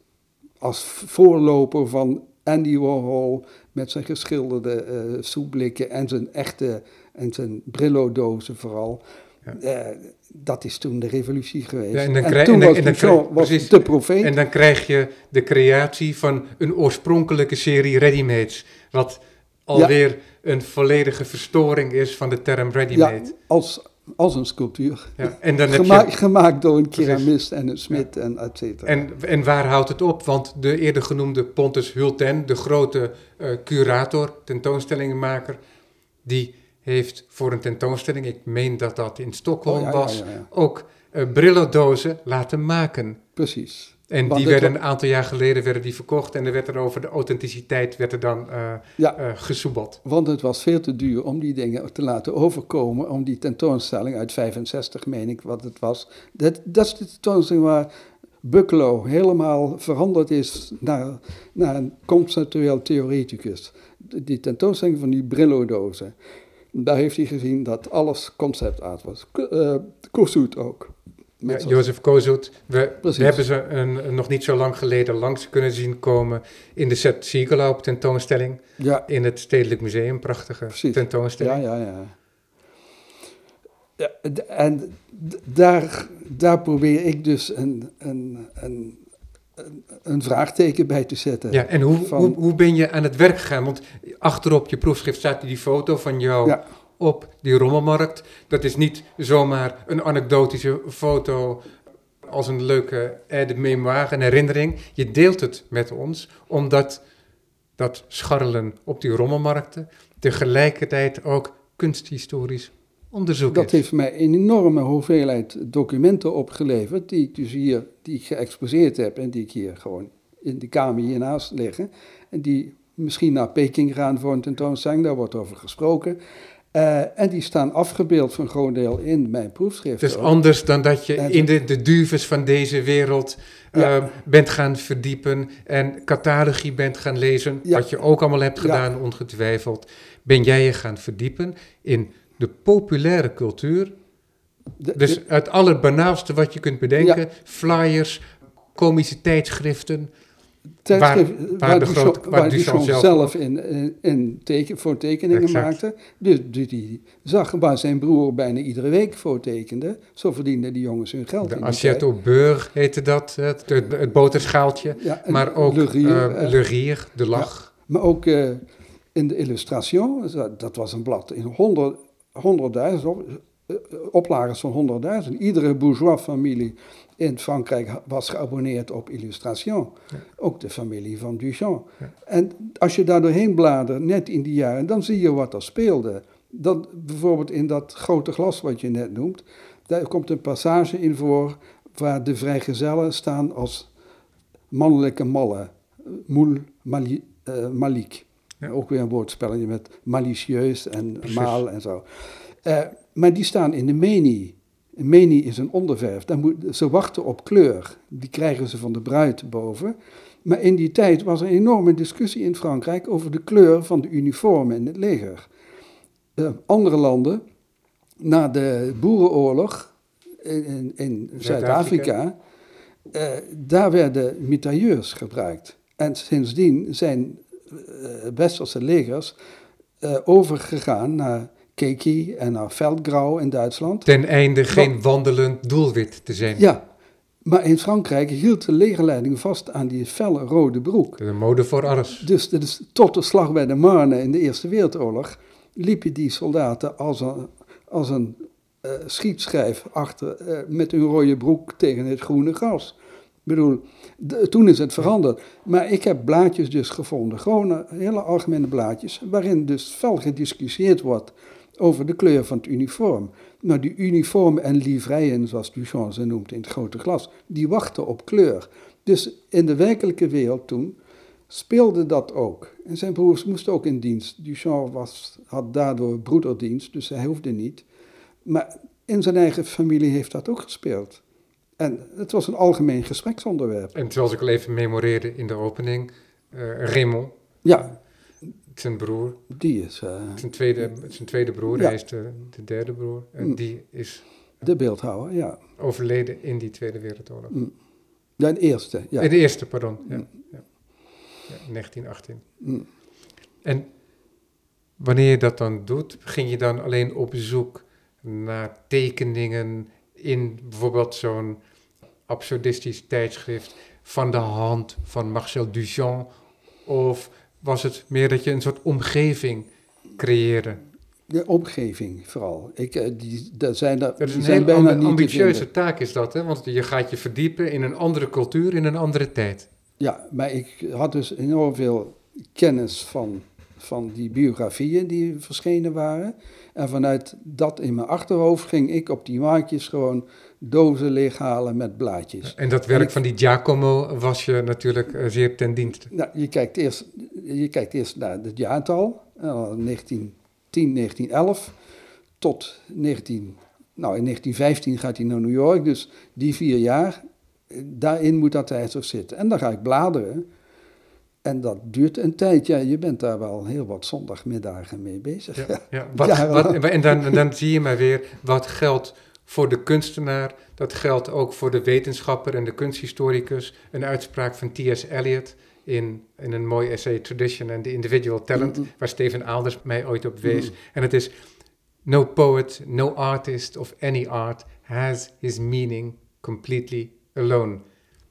Speaker 2: als voorloper van Andy Warhol met zijn geschilderde uh, soepblikken en zijn echte en zijn brillo-dozen vooral. Ja. Uh, dat is toen de revolutie geweest. Ja, en, dan en toen was en dan, was de profeet.
Speaker 1: En dan krijg je de creatie van een oorspronkelijke serie ready-mades. Wat alweer een volledige verstoring is van de term ready-made. Ja,
Speaker 2: als, als een sculptuur. Ja, en dan heb je, gemaakt door een keramist en een smid en et cetera.
Speaker 1: En, en waar houdt het op? Want de eerder genoemde Pontus Hulten, de grote uh, curator, tentoonstellingenmaker, die heeft voor een tentoonstelling, ik meen dat dat in Stockholm oh, was, ook uh, brillendozen laten maken.
Speaker 2: Precies.
Speaker 1: En die werden een aantal jaar geleden werden die verkocht en er werd er over de authenticiteit werd er dan uh, ja, uh, gesoebeld.
Speaker 2: Want het was veel te duur om die dingen te laten overkomen, om die tentoonstelling uit 65, meen ik wat het was. Dat, dat is de tentoonstelling waar Bucklow helemaal veranderd is naar, naar een conceptueel theoreticus. Die tentoonstelling van die Brillo-dozen. Daar heeft hij gezien dat alles concept was. Uh, Kossuth ook.
Speaker 1: Ja, Jozef Kozut, we, we, hebben ze een, nog niet zo lang geleden langs kunnen zien komen in de Set Siegelau tentoonstelling ja. in het Stedelijk Museum. Prachtige tentoonstelling.
Speaker 2: Ja, ja, ja. ja en daar, daar probeer ik dus een, een, een, een vraagteken bij te zetten.
Speaker 1: Ja, en hoe, hoe, hoe ben je aan het werk gegaan? Want achterop je proefschrift staat die foto van jou ja op die rommelmarkt. Dat is niet zomaar een anekdotische foto als een leuke de memoire, een herinnering. Je deelt het met ons, omdat dat scharrelen op die rommelmarkten tegelijkertijd ook kunsthistorisch onderzoek
Speaker 2: dat heeft mij een enorme hoeveelheid documenten opgeleverd, die ik dus hier die ik geëxposeerd heb en die ik hier gewoon in de kamer hiernaast liggen. En die misschien naar Peking gaan voor een tentoonstelling, daar wordt over gesproken. Uh, en die staan afgebeeld voor een groot deel in mijn proefschrift.
Speaker 1: Dus anders dan dat je in de, de duves van deze wereld uh, bent gaan verdiepen en catalogie bent gaan lezen, wat je ook allemaal hebt gedaan, ongetwijfeld, ben jij je gaan verdiepen in de populaire cultuur. dus het allerbanaalste wat je kunt bedenken, flyers, komische tijdschriften,
Speaker 2: waar, waar, groot, waar, Duchamp, zelf, zelf in, in, in teken, voor tekeningen maakte. Dus die, die zag waar zijn broer bijna iedere week voor tekende. Zo verdienden die jongens hun geld.
Speaker 1: De assiette au beurre heette dat, het, het, boterschaaltje. Ja, maar ook Le Rier, uh, Le Rier de lach.
Speaker 2: maar ook uh, in de Illustration, dat was een blad in honderd, honderdduizend op, oplagers van 100.000. Iedere bourgeois familie in Frankrijk was geabonneerd op Illustration. Ook de familie van Duchamp. En als je daar doorheen bladert, net in die jaren, dan zie je wat er speelde. Dan, bijvoorbeeld in dat grote glas wat je net noemt, daar komt een passage in voor waar de vrijgezellen staan als mannelijke mallen. Moel mali, uh, malik. Ook weer een woordspelletje met malicieus en maal en zo. Uh, maar die staan in de menie. Menie is een onderverf. Dan moet, ze wachten op kleur. Die krijgen ze van de bruid boven. Maar in die tijd was er een enorme discussie in Frankrijk over de kleur van de uniformen in het leger. Uh, andere landen, na de boerenoorlog in, in Zuid-Afrika, uh, daar werden mitrailleurs gebruikt. En sindsdien zijn uh, westerse legers overgegaan naar Keki en naar Veldgrau in Duitsland.
Speaker 1: Ten einde geen wandelend doelwit te zijn.
Speaker 2: Ja, maar in Frankrijk hield de legerleiding vast aan die felle rode broek.
Speaker 1: De mode voor alles.
Speaker 2: Dus, dus tot de slag bij de Marne in de Eerste Wereldoorlog liepen die soldaten als een, als een uh, schietschijf achter uh, met hun rode broek tegen het groene gras. Ik bedoel, toen is het veranderd. Maar ik heb blaadjes dus gevonden, gewoon hele algemene blaadjes, waarin dus fel gediscussieerd wordt over de kleur van het uniform. Nou, die uniformen en livreien, zoals Duchamp ze noemt in het grote glas, die wachten op kleur. Dus in de werkelijke wereld toen speelde dat ook. En zijn broers moesten ook in dienst. Duchamp was, had daardoor broederdienst, dus hij hoefde niet. Maar in zijn eigen familie heeft dat ook gespeeld. En het was een algemeen gespreksonderwerp.
Speaker 1: En zoals ik al even memoreerde in de opening, uh, Raymond.
Speaker 2: Ja,
Speaker 1: zijn broer.
Speaker 2: Die is... Uh,
Speaker 1: zijn, tweede, zijn tweede broer, hij is de, de derde broer. En mm. die is...
Speaker 2: De beeldhouwer, ja.
Speaker 1: Overleden in die Tweede Wereldoorlog. Mm.
Speaker 2: De eerste, ja.
Speaker 1: In de eerste, pardon. Ja, mm. ja. ja 1918. Mm. En wanneer je dat dan doet, ging je dan alleen op zoek naar tekeningen in bijvoorbeeld zo'n absurdistisch tijdschrift van de hand van Marcel Duchamp of was het meer dat je een soort omgeving creëerde.
Speaker 2: De omgeving vooral. Ik, eh, die, dat zijn, dat,
Speaker 1: is een zijn bijna ambitieuze taak is dat, hè? want je gaat je verdiepen in een andere cultuur, in een andere tijd.
Speaker 2: Ja, maar ik had dus enorm veel kennis van, van die biografieën die verschenen waren. En vanuit dat in mijn achterhoofd ging ik op die maatjes gewoon dozen leeghalen met blaadjes.
Speaker 1: En dat werk van die Giacomo was je natuurlijk uh, zeer ten dienste.
Speaker 2: Nou, je kijkt eerst, je kijkt eerst naar het jaartal, uh, 1910, 1911, tot 19, nou in 1915 gaat hij naar New York, dus die vier jaar, daarin moet dat tijdschrift zitten. En dan ga ik bladeren. En dat duurt een tijd. Ja, je bent daar wel heel wat zondagmiddagen mee bezig. Ja,
Speaker 1: ja. Wat, wat, en dan, dan zie je maar weer wat geldt voor de kunstenaar. Dat geldt ook voor de wetenschapper en de kunsthistoricus. Een uitspraak van T.S. Eliot in, in een mooi essay Tradition and the Individual Talent, mm-hmm. waar Steven Alders mij ooit op wees. Mm-hmm. En het is: No poet, no artist of any art has his meaning completely alone.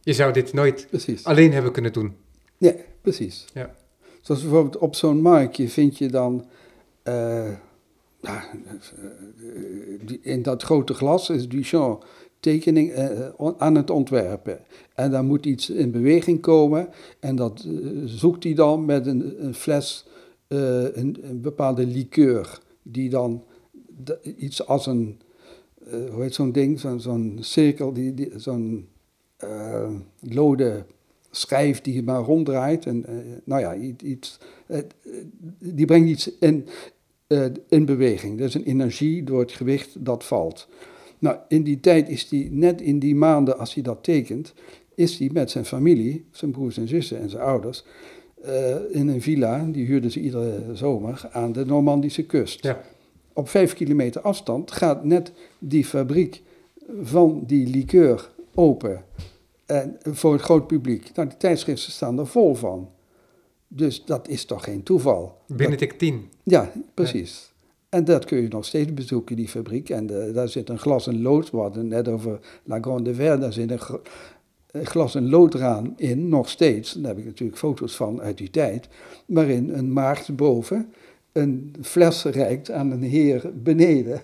Speaker 1: Je zou dit nooit alleen hebben kunnen doen.
Speaker 2: Nee, precies. Ja. Zoals bijvoorbeeld op zo'n marktje vind je dan. Uh, in dat grote glas is Duchamp tekening uh, aan het ontwerpen. En daar moet iets in beweging komen. En dat uh, zoekt hij dan met een, een fles, een, een, bepaalde liqueur. Die dan iets als een, hoe heet zo'n ding, zo'n zo'n cirkel, die, die, zo'n lode schijf die maar ronddraait. En, nou ja, iets, die brengt iets in, in beweging. Dat is een energie door het gewicht dat valt. Nou, in die tijd is hij, net in die maanden als hij dat tekent, is hij met zijn familie, zijn broers en zussen en zijn ouders, uh, in een villa, die huurden ze iedere zomer, aan de Normandische kust. Ja. Op vijf kilometer afstand gaat net die fabriek van die liqueur open. En voor het groot publiek. Nou, die tijdschriften staan er vol van. Dus dat is toch geen toeval.
Speaker 1: Benedict 10.
Speaker 2: Ja, precies. En dat kun je nog steeds bezoeken, die fabriek. En daar zit een glas en lood, we hadden net over La Grande Verne, daar zit een, glas en loodraam in, nog steeds. Daar heb ik natuurlijk foto's van uit die tijd. Waarin een maagd boven een fles reikt aan een heer beneden.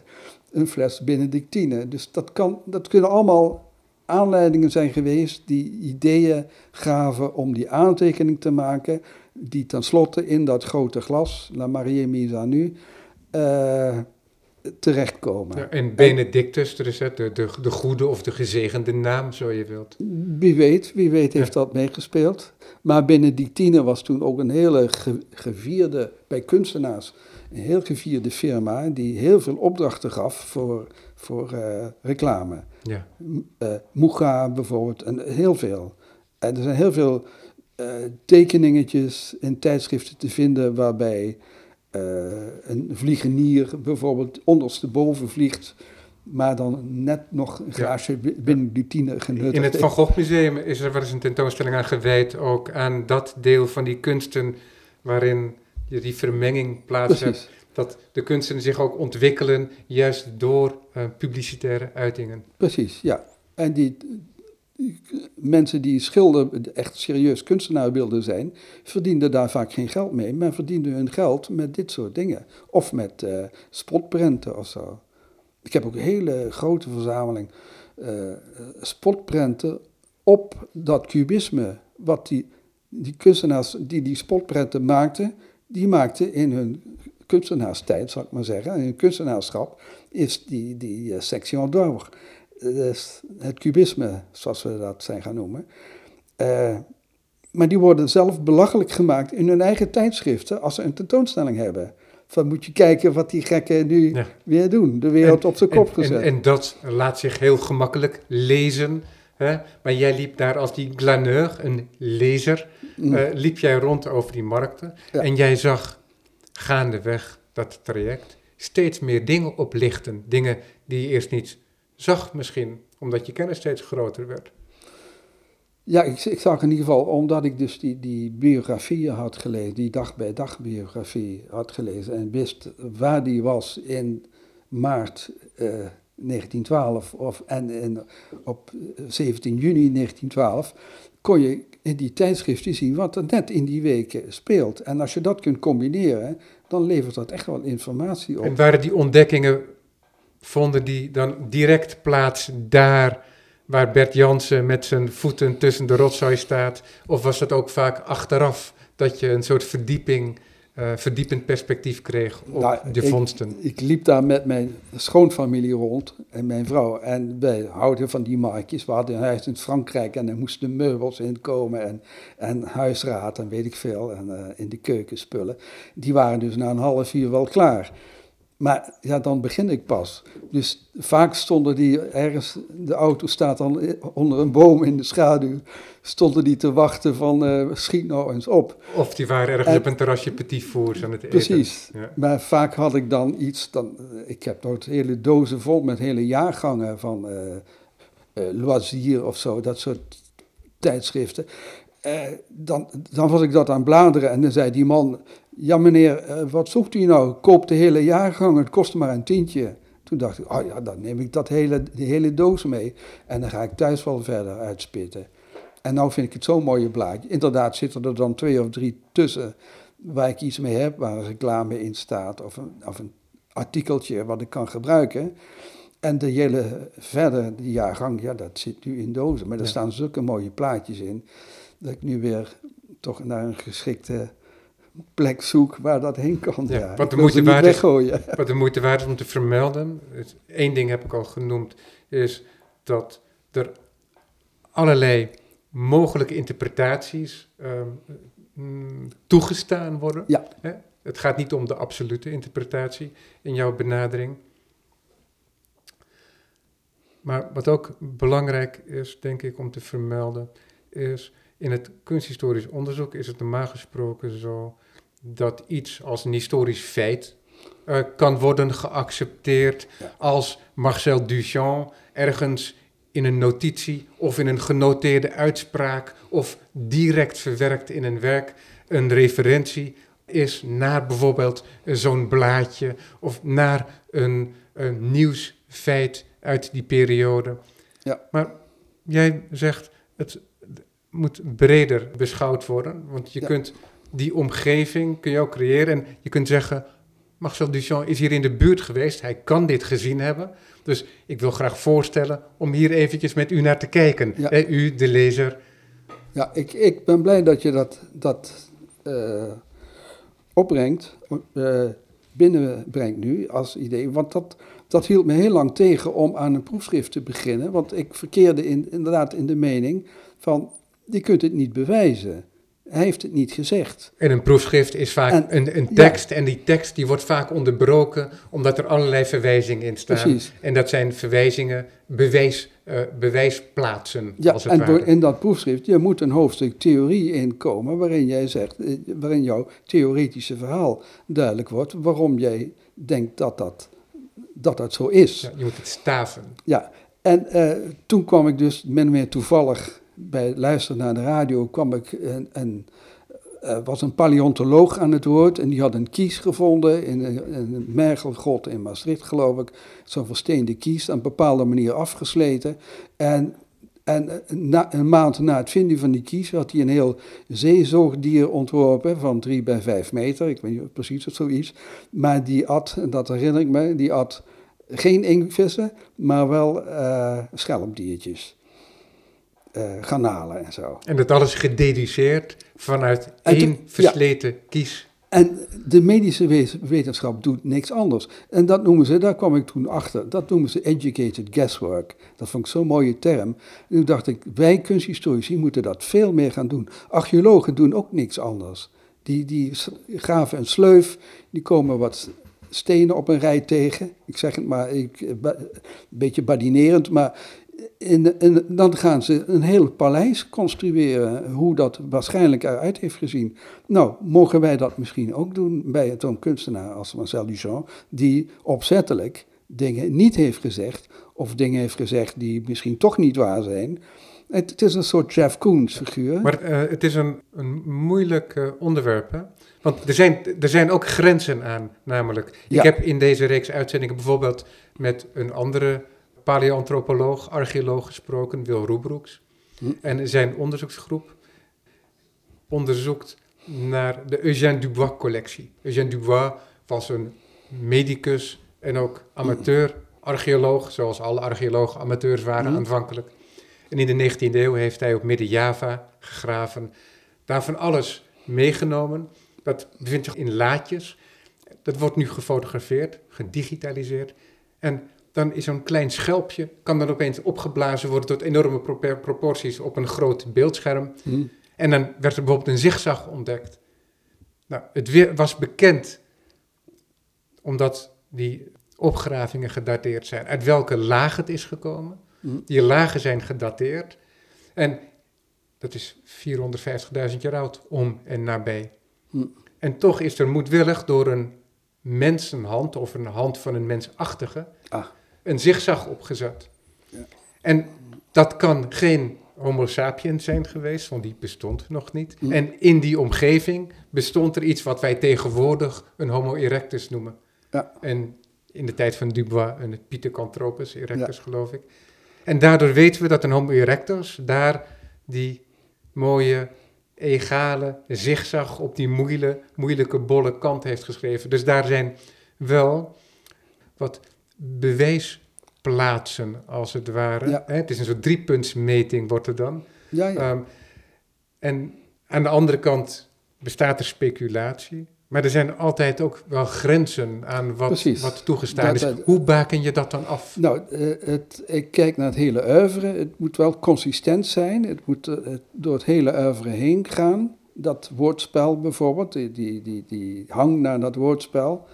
Speaker 2: Een fles Benedictine. Dus dat, kan, dat kunnen allemaal aanleidingen zijn geweest die ideeën gaven om die aantekening te maken. Die tenslotte in dat grote glas, La Marie mise à nu, uh, terechtkomen. Ja,
Speaker 1: en Benedictus, is het, de, de, de, goede of de gezegende naam, zo je wilt.
Speaker 2: Wie weet, wie weet heeft dat meegespeeld. Maar Benedictine was toen ook een hele gevierde, bij kunstenaars, een heel gevierde firma die heel veel opdrachten gaf voor, voor uh, reclame. Ja. Uh, Muga bijvoorbeeld, en heel veel. En er zijn heel veel uh, tekeningetjes in tijdschriften te vinden waarbij uh, een vliegenier bijvoorbeeld ondersteboven vliegt, maar dan net nog een glaasje ja. binnen die tien genuttigd.
Speaker 1: In het Van Gogh Museum is er wel eens een tentoonstelling aan gewijd, ook aan dat deel van die kunsten waarin je die vermenging plaatst Dat de kunsten zich ook ontwikkelen, juist door uh, publicitaire uitingen.
Speaker 2: Precies, ja. En die, mensen die schilder, echt serieus kunstenaar wilden zijn, verdienden daar vaak geen geld mee, maar verdienden hun geld met dit soort dingen. Of met uh, spotprenten of zo. Ik heb ook een hele grote verzameling uh, spotprenten op dat kubisme. Wat die, die kunstenaars die die spotprenten maakten, die maakten in hun kunstenaarstijd, zal ik maar zeggen, in hun kunstenaarschap, is die, die uh, section d'or dus het kubisme, zoals we dat zijn gaan noemen. Uh, maar die worden zelf belachelijk gemaakt in hun eigen tijdschriften als ze een tentoonstelling hebben. Van moet je kijken wat die gekken nu weer doen. De wereld op zijn kop gezet.
Speaker 1: En, en, dat laat zich heel gemakkelijk lezen. Hè? Maar jij liep daar als die glaneur, een lezer, mm. uh, liep jij rond over die markten. En jij zag gaandeweg dat traject steeds meer dingen oplichten. Dingen die je eerst niet zag misschien, omdat je kennis steeds groter werd?
Speaker 2: Ja, ik, ik, zag in ieder geval, omdat ik dus die, die biografieën had gelezen, die dag bij dag biografie had gelezen en wist waar die was in maart uh, eh, 1912 of, en, en op 17 juni 1912, kon je in die tijdschriften zien wat er net in die weken speelt. En als je dat kunt combineren, dan levert dat echt wel informatie op.
Speaker 1: En waren die ontdekkingen vonden die dan direct plaats daar waar Bert Jansen met zijn voeten tussen de rotzooi staat? Of was dat ook vaak achteraf dat je een soort verdieping, uh, verdiepend perspectief kreeg op nou, de vondsten?
Speaker 2: Ik, liep daar met mijn schoonfamilie rond en mijn vrouw. En wij houden van die marktjes. We hadden een huis in Frankrijk en er moesten meubels in komen en, en huisraad en weet ik veel. En uh, in de keuken spullen. Die waren dus na een half uur wel klaar. Maar ja, dan begin ik pas. Dus vaak stonden die ergens, de auto staat dan onder een boom in de schaduw, stonden die te wachten van uh, schiet nou eens op.
Speaker 1: Of die waren ergens op een terrasje petit fours aan het eten.
Speaker 2: Precies. Ja. Maar vaak had ik dan iets, dan, eh, ik heb nooit hele dozen vol met hele jaargangen van uh, uh, Loisier of zo, dat soort tijdschriften. dan, dan was ik dat aan bladeren en dan zei die man, ja meneer, eh, wat zoekt u nou? Koop de hele jaargang, het kost maar een tientje. Toen dacht ik, oh ja, dan neem ik dat hele, die hele doos mee. En dan ga ik thuis wel verder uitspitten. En nou vind ik het zo'n mooie blaadje. Inderdaad zitten er dan twee of drie tussen waar ik iets mee heb, waar een reclame in staat of een, of een artikeltje wat ik kan gebruiken. En de hele verder, die jaargang, ja, dat zit nu in dozen. Maar er staan zulke mooie plaatjes in, dat ik nu weer toch naar een geschikte plek zoek waar dat heen kan. Ja, Wat, de moeite waard is,
Speaker 1: wat de moeite waard is om te vermelden, Eén ding heb ik al genoemd, is dat er allerlei mogelijke interpretaties ehm, mm, toegestaan worden.
Speaker 2: Ja.
Speaker 1: Hè? Het gaat niet om de absolute interpretatie in jouw benadering. Maar wat ook belangrijk is, denk ik, om te vermelden, is in het kunsthistorisch onderzoek is het normaal gesproken zo dat iets als een historisch feit uh, kan worden geaccepteerd als Marcel Duchamp ergens in een notitie of in een genoteerde uitspraak of direct verwerkt in een werk een referentie is naar bijvoorbeeld zo'n blaadje of naar een, een nieuwsfeit uit die periode.
Speaker 2: Ja.
Speaker 1: Maar jij zegt het moet breder beschouwd worden, want je kunt die omgeving kun je ook creëren en je kunt zeggen Marcel Duchamp is hier in de buurt geweest, hij kan dit gezien hebben. Dus ik wil graag voorstellen om hier eventjes met u naar te kijken. Ja. u, de lezer.
Speaker 2: Ja, ik, ik ben blij dat je dat, dat uh, opbrengt, uh, binnenbrengt nu als idee. Want dat, dat hield me heel lang tegen om aan een proefschrift te beginnen. Want ik verkeerde in, inderdaad in de mening van, je kunt het niet bewijzen. Hij heeft het niet gezegd.
Speaker 1: En een proefschrift is vaak een, een tekst. En die tekst die wordt vaak onderbroken omdat er allerlei verwijzingen in staan. Precies. En dat zijn verwijzingen, bewijs, uh, bewijsplaatsen.
Speaker 2: Ja,
Speaker 1: als het
Speaker 2: en
Speaker 1: ware.
Speaker 2: in dat proefschrift, je moet een hoofdstuk theorie inkomen waarin jij zegt, eh, waarin jouw theoretische verhaal duidelijk wordt, waarom jij denkt dat dat, dat, dat zo is.
Speaker 1: Ja, je moet het staven.
Speaker 2: Ja, en uh, toen kwam ik dus min of meer toevallig bij luisteren naar de radio kwam ik een, een uh, was een paleontoloog aan het woord en die had een kies gevonden in een, een mergelgrot in Maastricht, geloof ik. Zo'n versteende kies, op een bepaalde manier afgesleten. En, en eh, na, een maand na het vinden van die kies had hij een heel zeezoogdier ontworpen van drie bij vijf meter. Ik weet niet precies of zoiets. Maar die at, en dat herinner ik me, die at geen inktvissen, maar wel uh, schelpdiertjes uh, garnalen en zo.
Speaker 1: En dat alles gedediceerd vanuit één versleten kies.
Speaker 2: En de medische wetenschap doet niks anders. En dat noemen ze, daar kwam ik toen achter, dat noemen ze educated guesswork. Dat vond ik zo'n mooie term. En toen dacht ik, wij kunsthistorici moeten dat veel meer gaan doen. Archeologen doen ook niks anders. Die, die graven een sleuf, die komen wat stenen op een rij tegen. Ik zeg het maar, ik, een beetje badinerend, maar in, in, dan gaan ze een heel paleis construeren, hoe dat waarschijnlijk eruit heeft gezien. Nou, mogen wij dat misschien ook doen bij zo'n kunstenaar als Marcel Duchamp, die opzettelijk dingen niet heeft gezegd, of dingen heeft gezegd die misschien toch niet waar zijn. Het, het is een soort Jeff Koons figuur.
Speaker 1: Maar uh, het is een, een moeilijk uh, onderwerp, hè? Want er zijn, er zijn ook grenzen aan, namelijk. Ik heb in deze reeks uitzendingen bijvoorbeeld met een andere paleoantropoloog, archeoloog gesproken, Wil Roebroeks. Hm. En zijn onderzoeksgroep onderzoekt naar de Eugène Dubois-collectie. Eugène Dubois was een medicus en ook amateur-archeoloog, zoals alle archeologen amateurs waren hm. aanvankelijk. En in de 19e eeuw heeft hij op Midden-Java gegraven, daarvan alles meegenomen. Dat bevindt zich in laadjes. Dat wordt nu gefotografeerd, gedigitaliseerd. En dan is zo'n klein schelpje, kan dan opeens opgeblazen worden tot enorme proporties op een groot beeldscherm. Hmm. En dan werd er bijvoorbeeld een zigzag ontdekt. Nou, het was bekend, omdat die opgravingen gedateerd zijn, uit welke laag het is gekomen. Hmm. Die lagen zijn gedateerd. En dat is 450.000 jaar oud, om en nabij. Hmm. En toch is er moedwillig door een mensenhand of een hand van een mensachtige ah een zigzag opgezet. Ja. En dat kan geen Homo sapiens zijn geweest, want die bestond nog niet. Hm. En in die omgeving bestond er iets wat wij tegenwoordig een Homo erectus noemen. Ja. En in de tijd van Dubois een Pithecanthropus erectus, geloof ik. En daardoor weten we dat een Homo erectus daar die mooie, egale zigzag op die moeilijke, moeilijke bolle kant heeft geschreven. Dus daar zijn wel wat bewijsplaatsen, als het ware. Het is een soort driepuntsmeting, wordt er dan.
Speaker 2: Ja, ja.
Speaker 1: Um, en aan de andere kant bestaat er speculatie. Maar er zijn altijd ook wel grenzen aan wat, wat toegestaan is. Hoe baken je dat dan af?
Speaker 2: Nou, eh, het, ik kijk naar het hele oeuvre. Het moet wel consistent zijn. Het moet eh, door het hele oeuvre heen gaan. Dat woordspel bijvoorbeeld, die, die, die, die hang naar dat woordspel.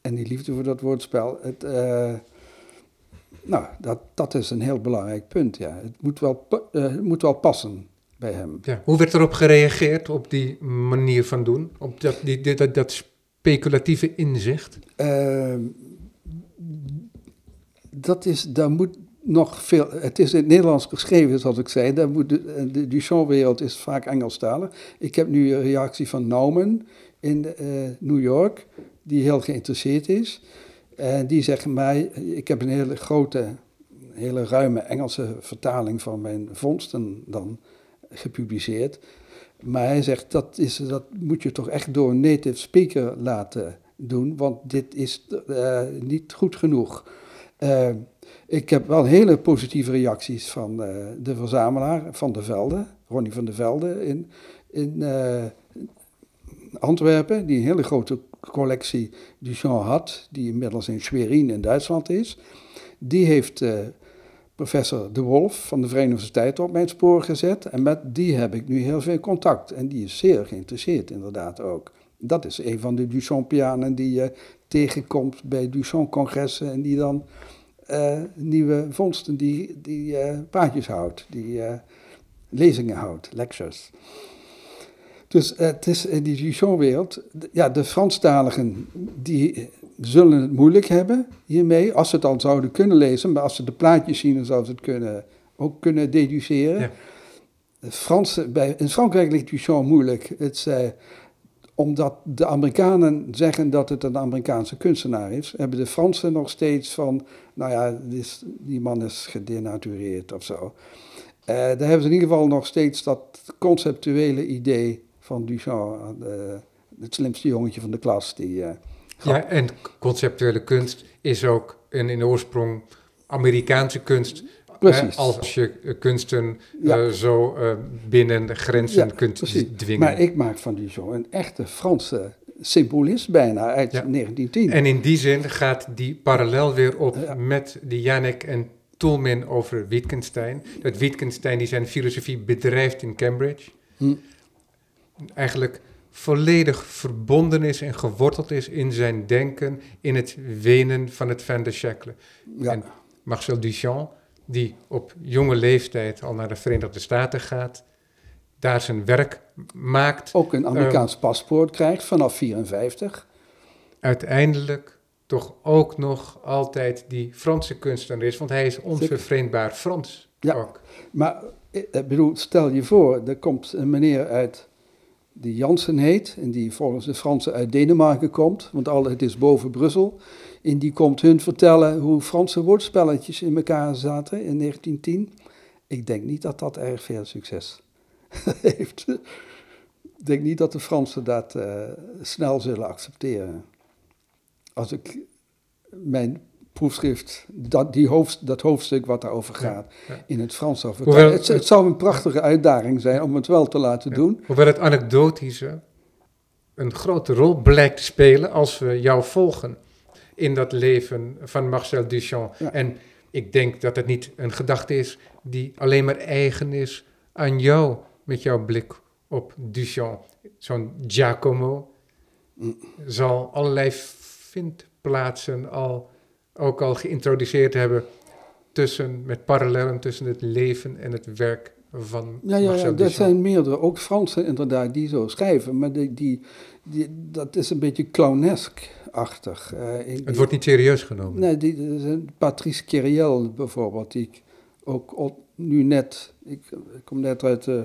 Speaker 2: En die liefde voor dat woordspel. Het, uh, nou, dat, dat is een heel belangrijk punt, ja. Het moet wel, het moet wel passen bij hem.
Speaker 1: Ja. Hoe werd erop gereageerd, op die manier van doen? Op dat, die, dat, dat speculatieve inzicht? Uh,
Speaker 2: dat is, daar moet nog veel... Het is in het Nederlands geschreven, zoals ik zei. Daar moet de, de Duchamp-wereld is vaak Engelstalig. Ik heb nu een reactie van Nauman in uh, New York, die heel geïnteresseerd is. En die zegt mij, ik heb een hele grote, hele ruime Engelse vertaling van mijn vondsten dan gepubliceerd. Maar hij zegt, dat, is, dat moet je toch echt door een native speaker laten doen, want dit is uh, niet goed genoeg. Uh, ik heb wel hele positieve reacties van uh, de verzamelaar van de Velde, Ronnie van de Velde in, in Antwerpen, die een hele grote collectie Duchamp had, die inmiddels in Schwerin in Duitsland is. Die heeft professor De Wolf van de Verenigde Universiteit op mijn spoor gezet. En met die heb ik nu heel veel contact. En die is zeer geïnteresseerd inderdaad ook. Dat is een van de Duchampianen die je tegenkomt bij Duchamp-congressen en die dan uh, nieuwe vondsten, die, die uh, praatjes houdt, die lezingen houdt, lectures. Dus het is in die Duchamp-wereld, ja, de Franstaligen, die zullen het moeilijk hebben hiermee, als ze het al zouden kunnen lezen, maar als ze de plaatjes zien, dan zouden ze het kunnen, ook kunnen deduceren. Ja. Bij, in Frankrijk ligt Duchamp moeilijk. Het, uh, omdat de Amerikanen zeggen dat het een Amerikaanse kunstenaar is, hebben de Fransen nog steeds van, nou ja, die man is gedenatureerd of zo. Uh, daar hebben ze in ieder geval nog steeds dat conceptuele idee van Duchamp, uh, het slimste jongetje van de klas, die
Speaker 1: ja, en conceptuele kunst is ook een in oorsprong Amerikaanse kunst. Precies. als je eh, kunsten eh, zo uh, binnen de grenzen kunt dwingen.
Speaker 2: Maar ik maak van die zo een echte Franse symbolist bijna uit 1910.
Speaker 1: En in die zin gaat die parallel weer op met die Janek en Toulmin over Wittgenstein. Dat Wittgenstein die zijn filosofie bedrijft in Cambridge. Hm. Eigenlijk volledig verbonden is en geworteld is in zijn denken, in het wenen van het fin de siècle. Ja. En Marcel Duchamp, die op jonge leeftijd al naar de Verenigde Staten gaat, daar zijn werk maakt.
Speaker 2: Ook een Amerikaans uh, paspoort krijgt vanaf 54.
Speaker 1: Uiteindelijk toch ook nog altijd die Franse kunstenaar is, want hij is onvervreemdbaar Frans ja, ook.
Speaker 2: Maar ik eh, bedoel, stel je voor, er komt een meneer uit die Jansen heet en die volgens de Fransen uit Denemarken komt, want al het is boven Brussel. En die komt hun vertellen hoe Franse woordspelletjes in elkaar zaten in 1910. Ik denk niet dat dat erg veel succes heeft. Ik denk niet dat de Fransen dat uh, snel zullen accepteren. Als ik mijn proefschrift, dat, die hoofd, dat hoofdstuk wat daarover gaat, in het Frans over. Het, het, zou een prachtige uitdaging zijn om het wel te laten doen.
Speaker 1: Hoewel het anekdotische een grote rol blijkt te spelen als we jou volgen in dat leven van Marcel Duchamp. En ik denk dat het niet een gedachte is die alleen maar eigen is aan jou met jouw blik op Duchamp. Zo'n Giacomo mm. zal allerlei vindplaatsen al ook al geïntroduceerd hebben tussen, met parallellen tussen het leven en het werk van
Speaker 2: ja, ja, ja, er zijn meerdere, ook Fransen inderdaad, die zo schrijven, maar die, die, die dat is een beetje clownesk-achtig. Uh,
Speaker 1: het wordt niet serieus genomen.
Speaker 2: Nee, die, Patrice Keriel bijvoorbeeld, die ik ook nu net, ik, ik kom net uit uh,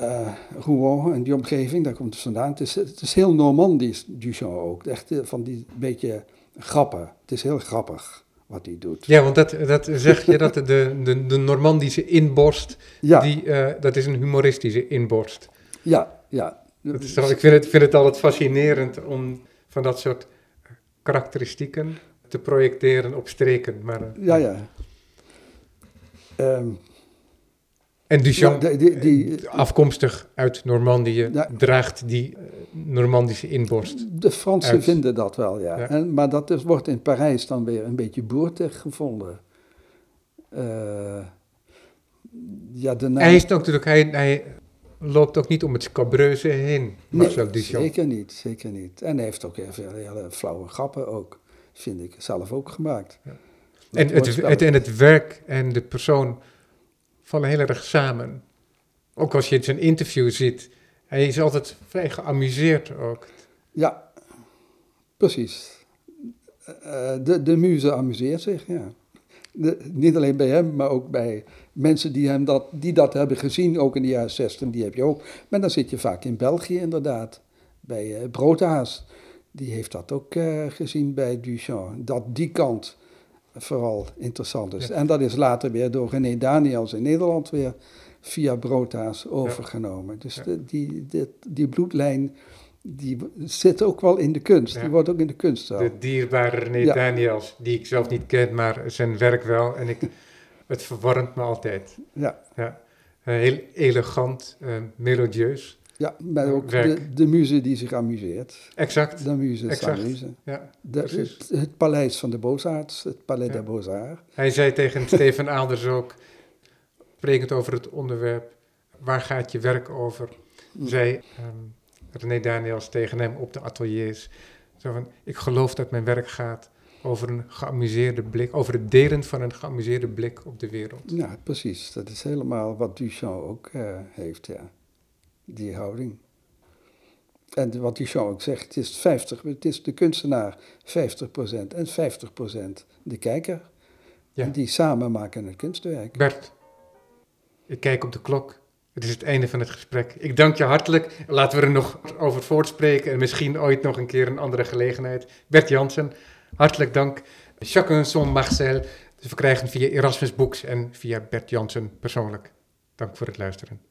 Speaker 2: uh, Rouen en die omgeving, daar komt het vandaan. Het is, het is heel Normandisch, Duchamp ook, echt van die beetje grappen. Het is heel grappig wat hij doet.
Speaker 1: Ja, want dat, dat zeg je dat de, de, de Normandische inborst, ja. die, uh, dat is een humoristische inborst.
Speaker 2: Ja, ja.
Speaker 1: Dat is toch, ik vind het, vind het altijd fascinerend om van dat soort karakteristieken te projecteren op streken. Maar,
Speaker 2: uh, ja, ja. Um,
Speaker 1: En Duchamp, die, die, afkomstig uit Normandië, draagt die uh, Normandische inborst.
Speaker 2: De Fransen vinden dat wel, ja. En, maar dat is, wordt in Parijs dan weer een beetje boertig gevonden. Uh,
Speaker 1: ja, de naam... Hij is natuurlijk, hij, hij loopt ook niet om het scabreuze heen, Marcel
Speaker 2: nee, Duchamp. zeker niet, zeker niet. En hij heeft ook heel veel hele flauwe grappen ook, vind ik, zelf ook gemaakt.
Speaker 1: En het, het, en het werk en de persoon vallen heel erg samen. Ook als je in zijn interview ziet, hij is altijd vrij geamuseerd ook.
Speaker 2: Ja, precies. Uh, de, de muze amuseert zich, ja. niet alleen bij hem, maar ook bij mensen die, hem dat, die dat hebben gezien, ook in de jaren 60, die heb je ook. Maar dan zit je vaak in België inderdaad, bij uh, Broodhaas. Die heeft dat ook gezien bij Duchamp. Dat die kant vooral interessant is. En dat is later weer door René Daniels in Nederland weer via Broodhaas overgenomen. Dus de, die, die, die bloedlijn die zit ook wel in de kunst. Die wordt ook in de kunst zo.
Speaker 1: De dierbare René Daniels, die ik zelf niet ken, maar zijn werk wel. En ik, het verwarmt me altijd. Ja. ja. heel elegant, uh, melodieus.
Speaker 2: Ja, maar ook de, de muze die zich amuseert.
Speaker 1: Exact.
Speaker 2: De muze exact. muze. Ja, de, het, het, paleis van de Beaux-Arts, het Palais ja. des Beaux-Arts.
Speaker 1: Hij zei tegen Steven Aalders ook, sprekend over het onderwerp, waar gaat je werk over? Mm. Zei um, René Daniels tegen hem op de ateliers, zo van, ik geloof dat mijn werk gaat over een geamuseerde blik, over het delen van een geamuseerde blik op de wereld.
Speaker 2: Ja, precies. Dat is helemaal wat Duchamp ook uh, heeft, ja die houding. En wat Duchamp ook zegt, het is, 50, het is de kunstenaar 50% en 50% de kijker. Ja. En die samen maken het kunstwerk.
Speaker 1: Bert, ik kijk op de klok. Het is het einde van het gesprek. Ik dank je hartelijk. Laten we er nog over voortspreken en misschien ooit nog een keer een andere gelegenheid. Bert Jansen, hartelijk dank. Chacun son Marcel. Te verkrijgen via Erasmus Books en via Bert Jansen persoonlijk. Dank voor het luisteren.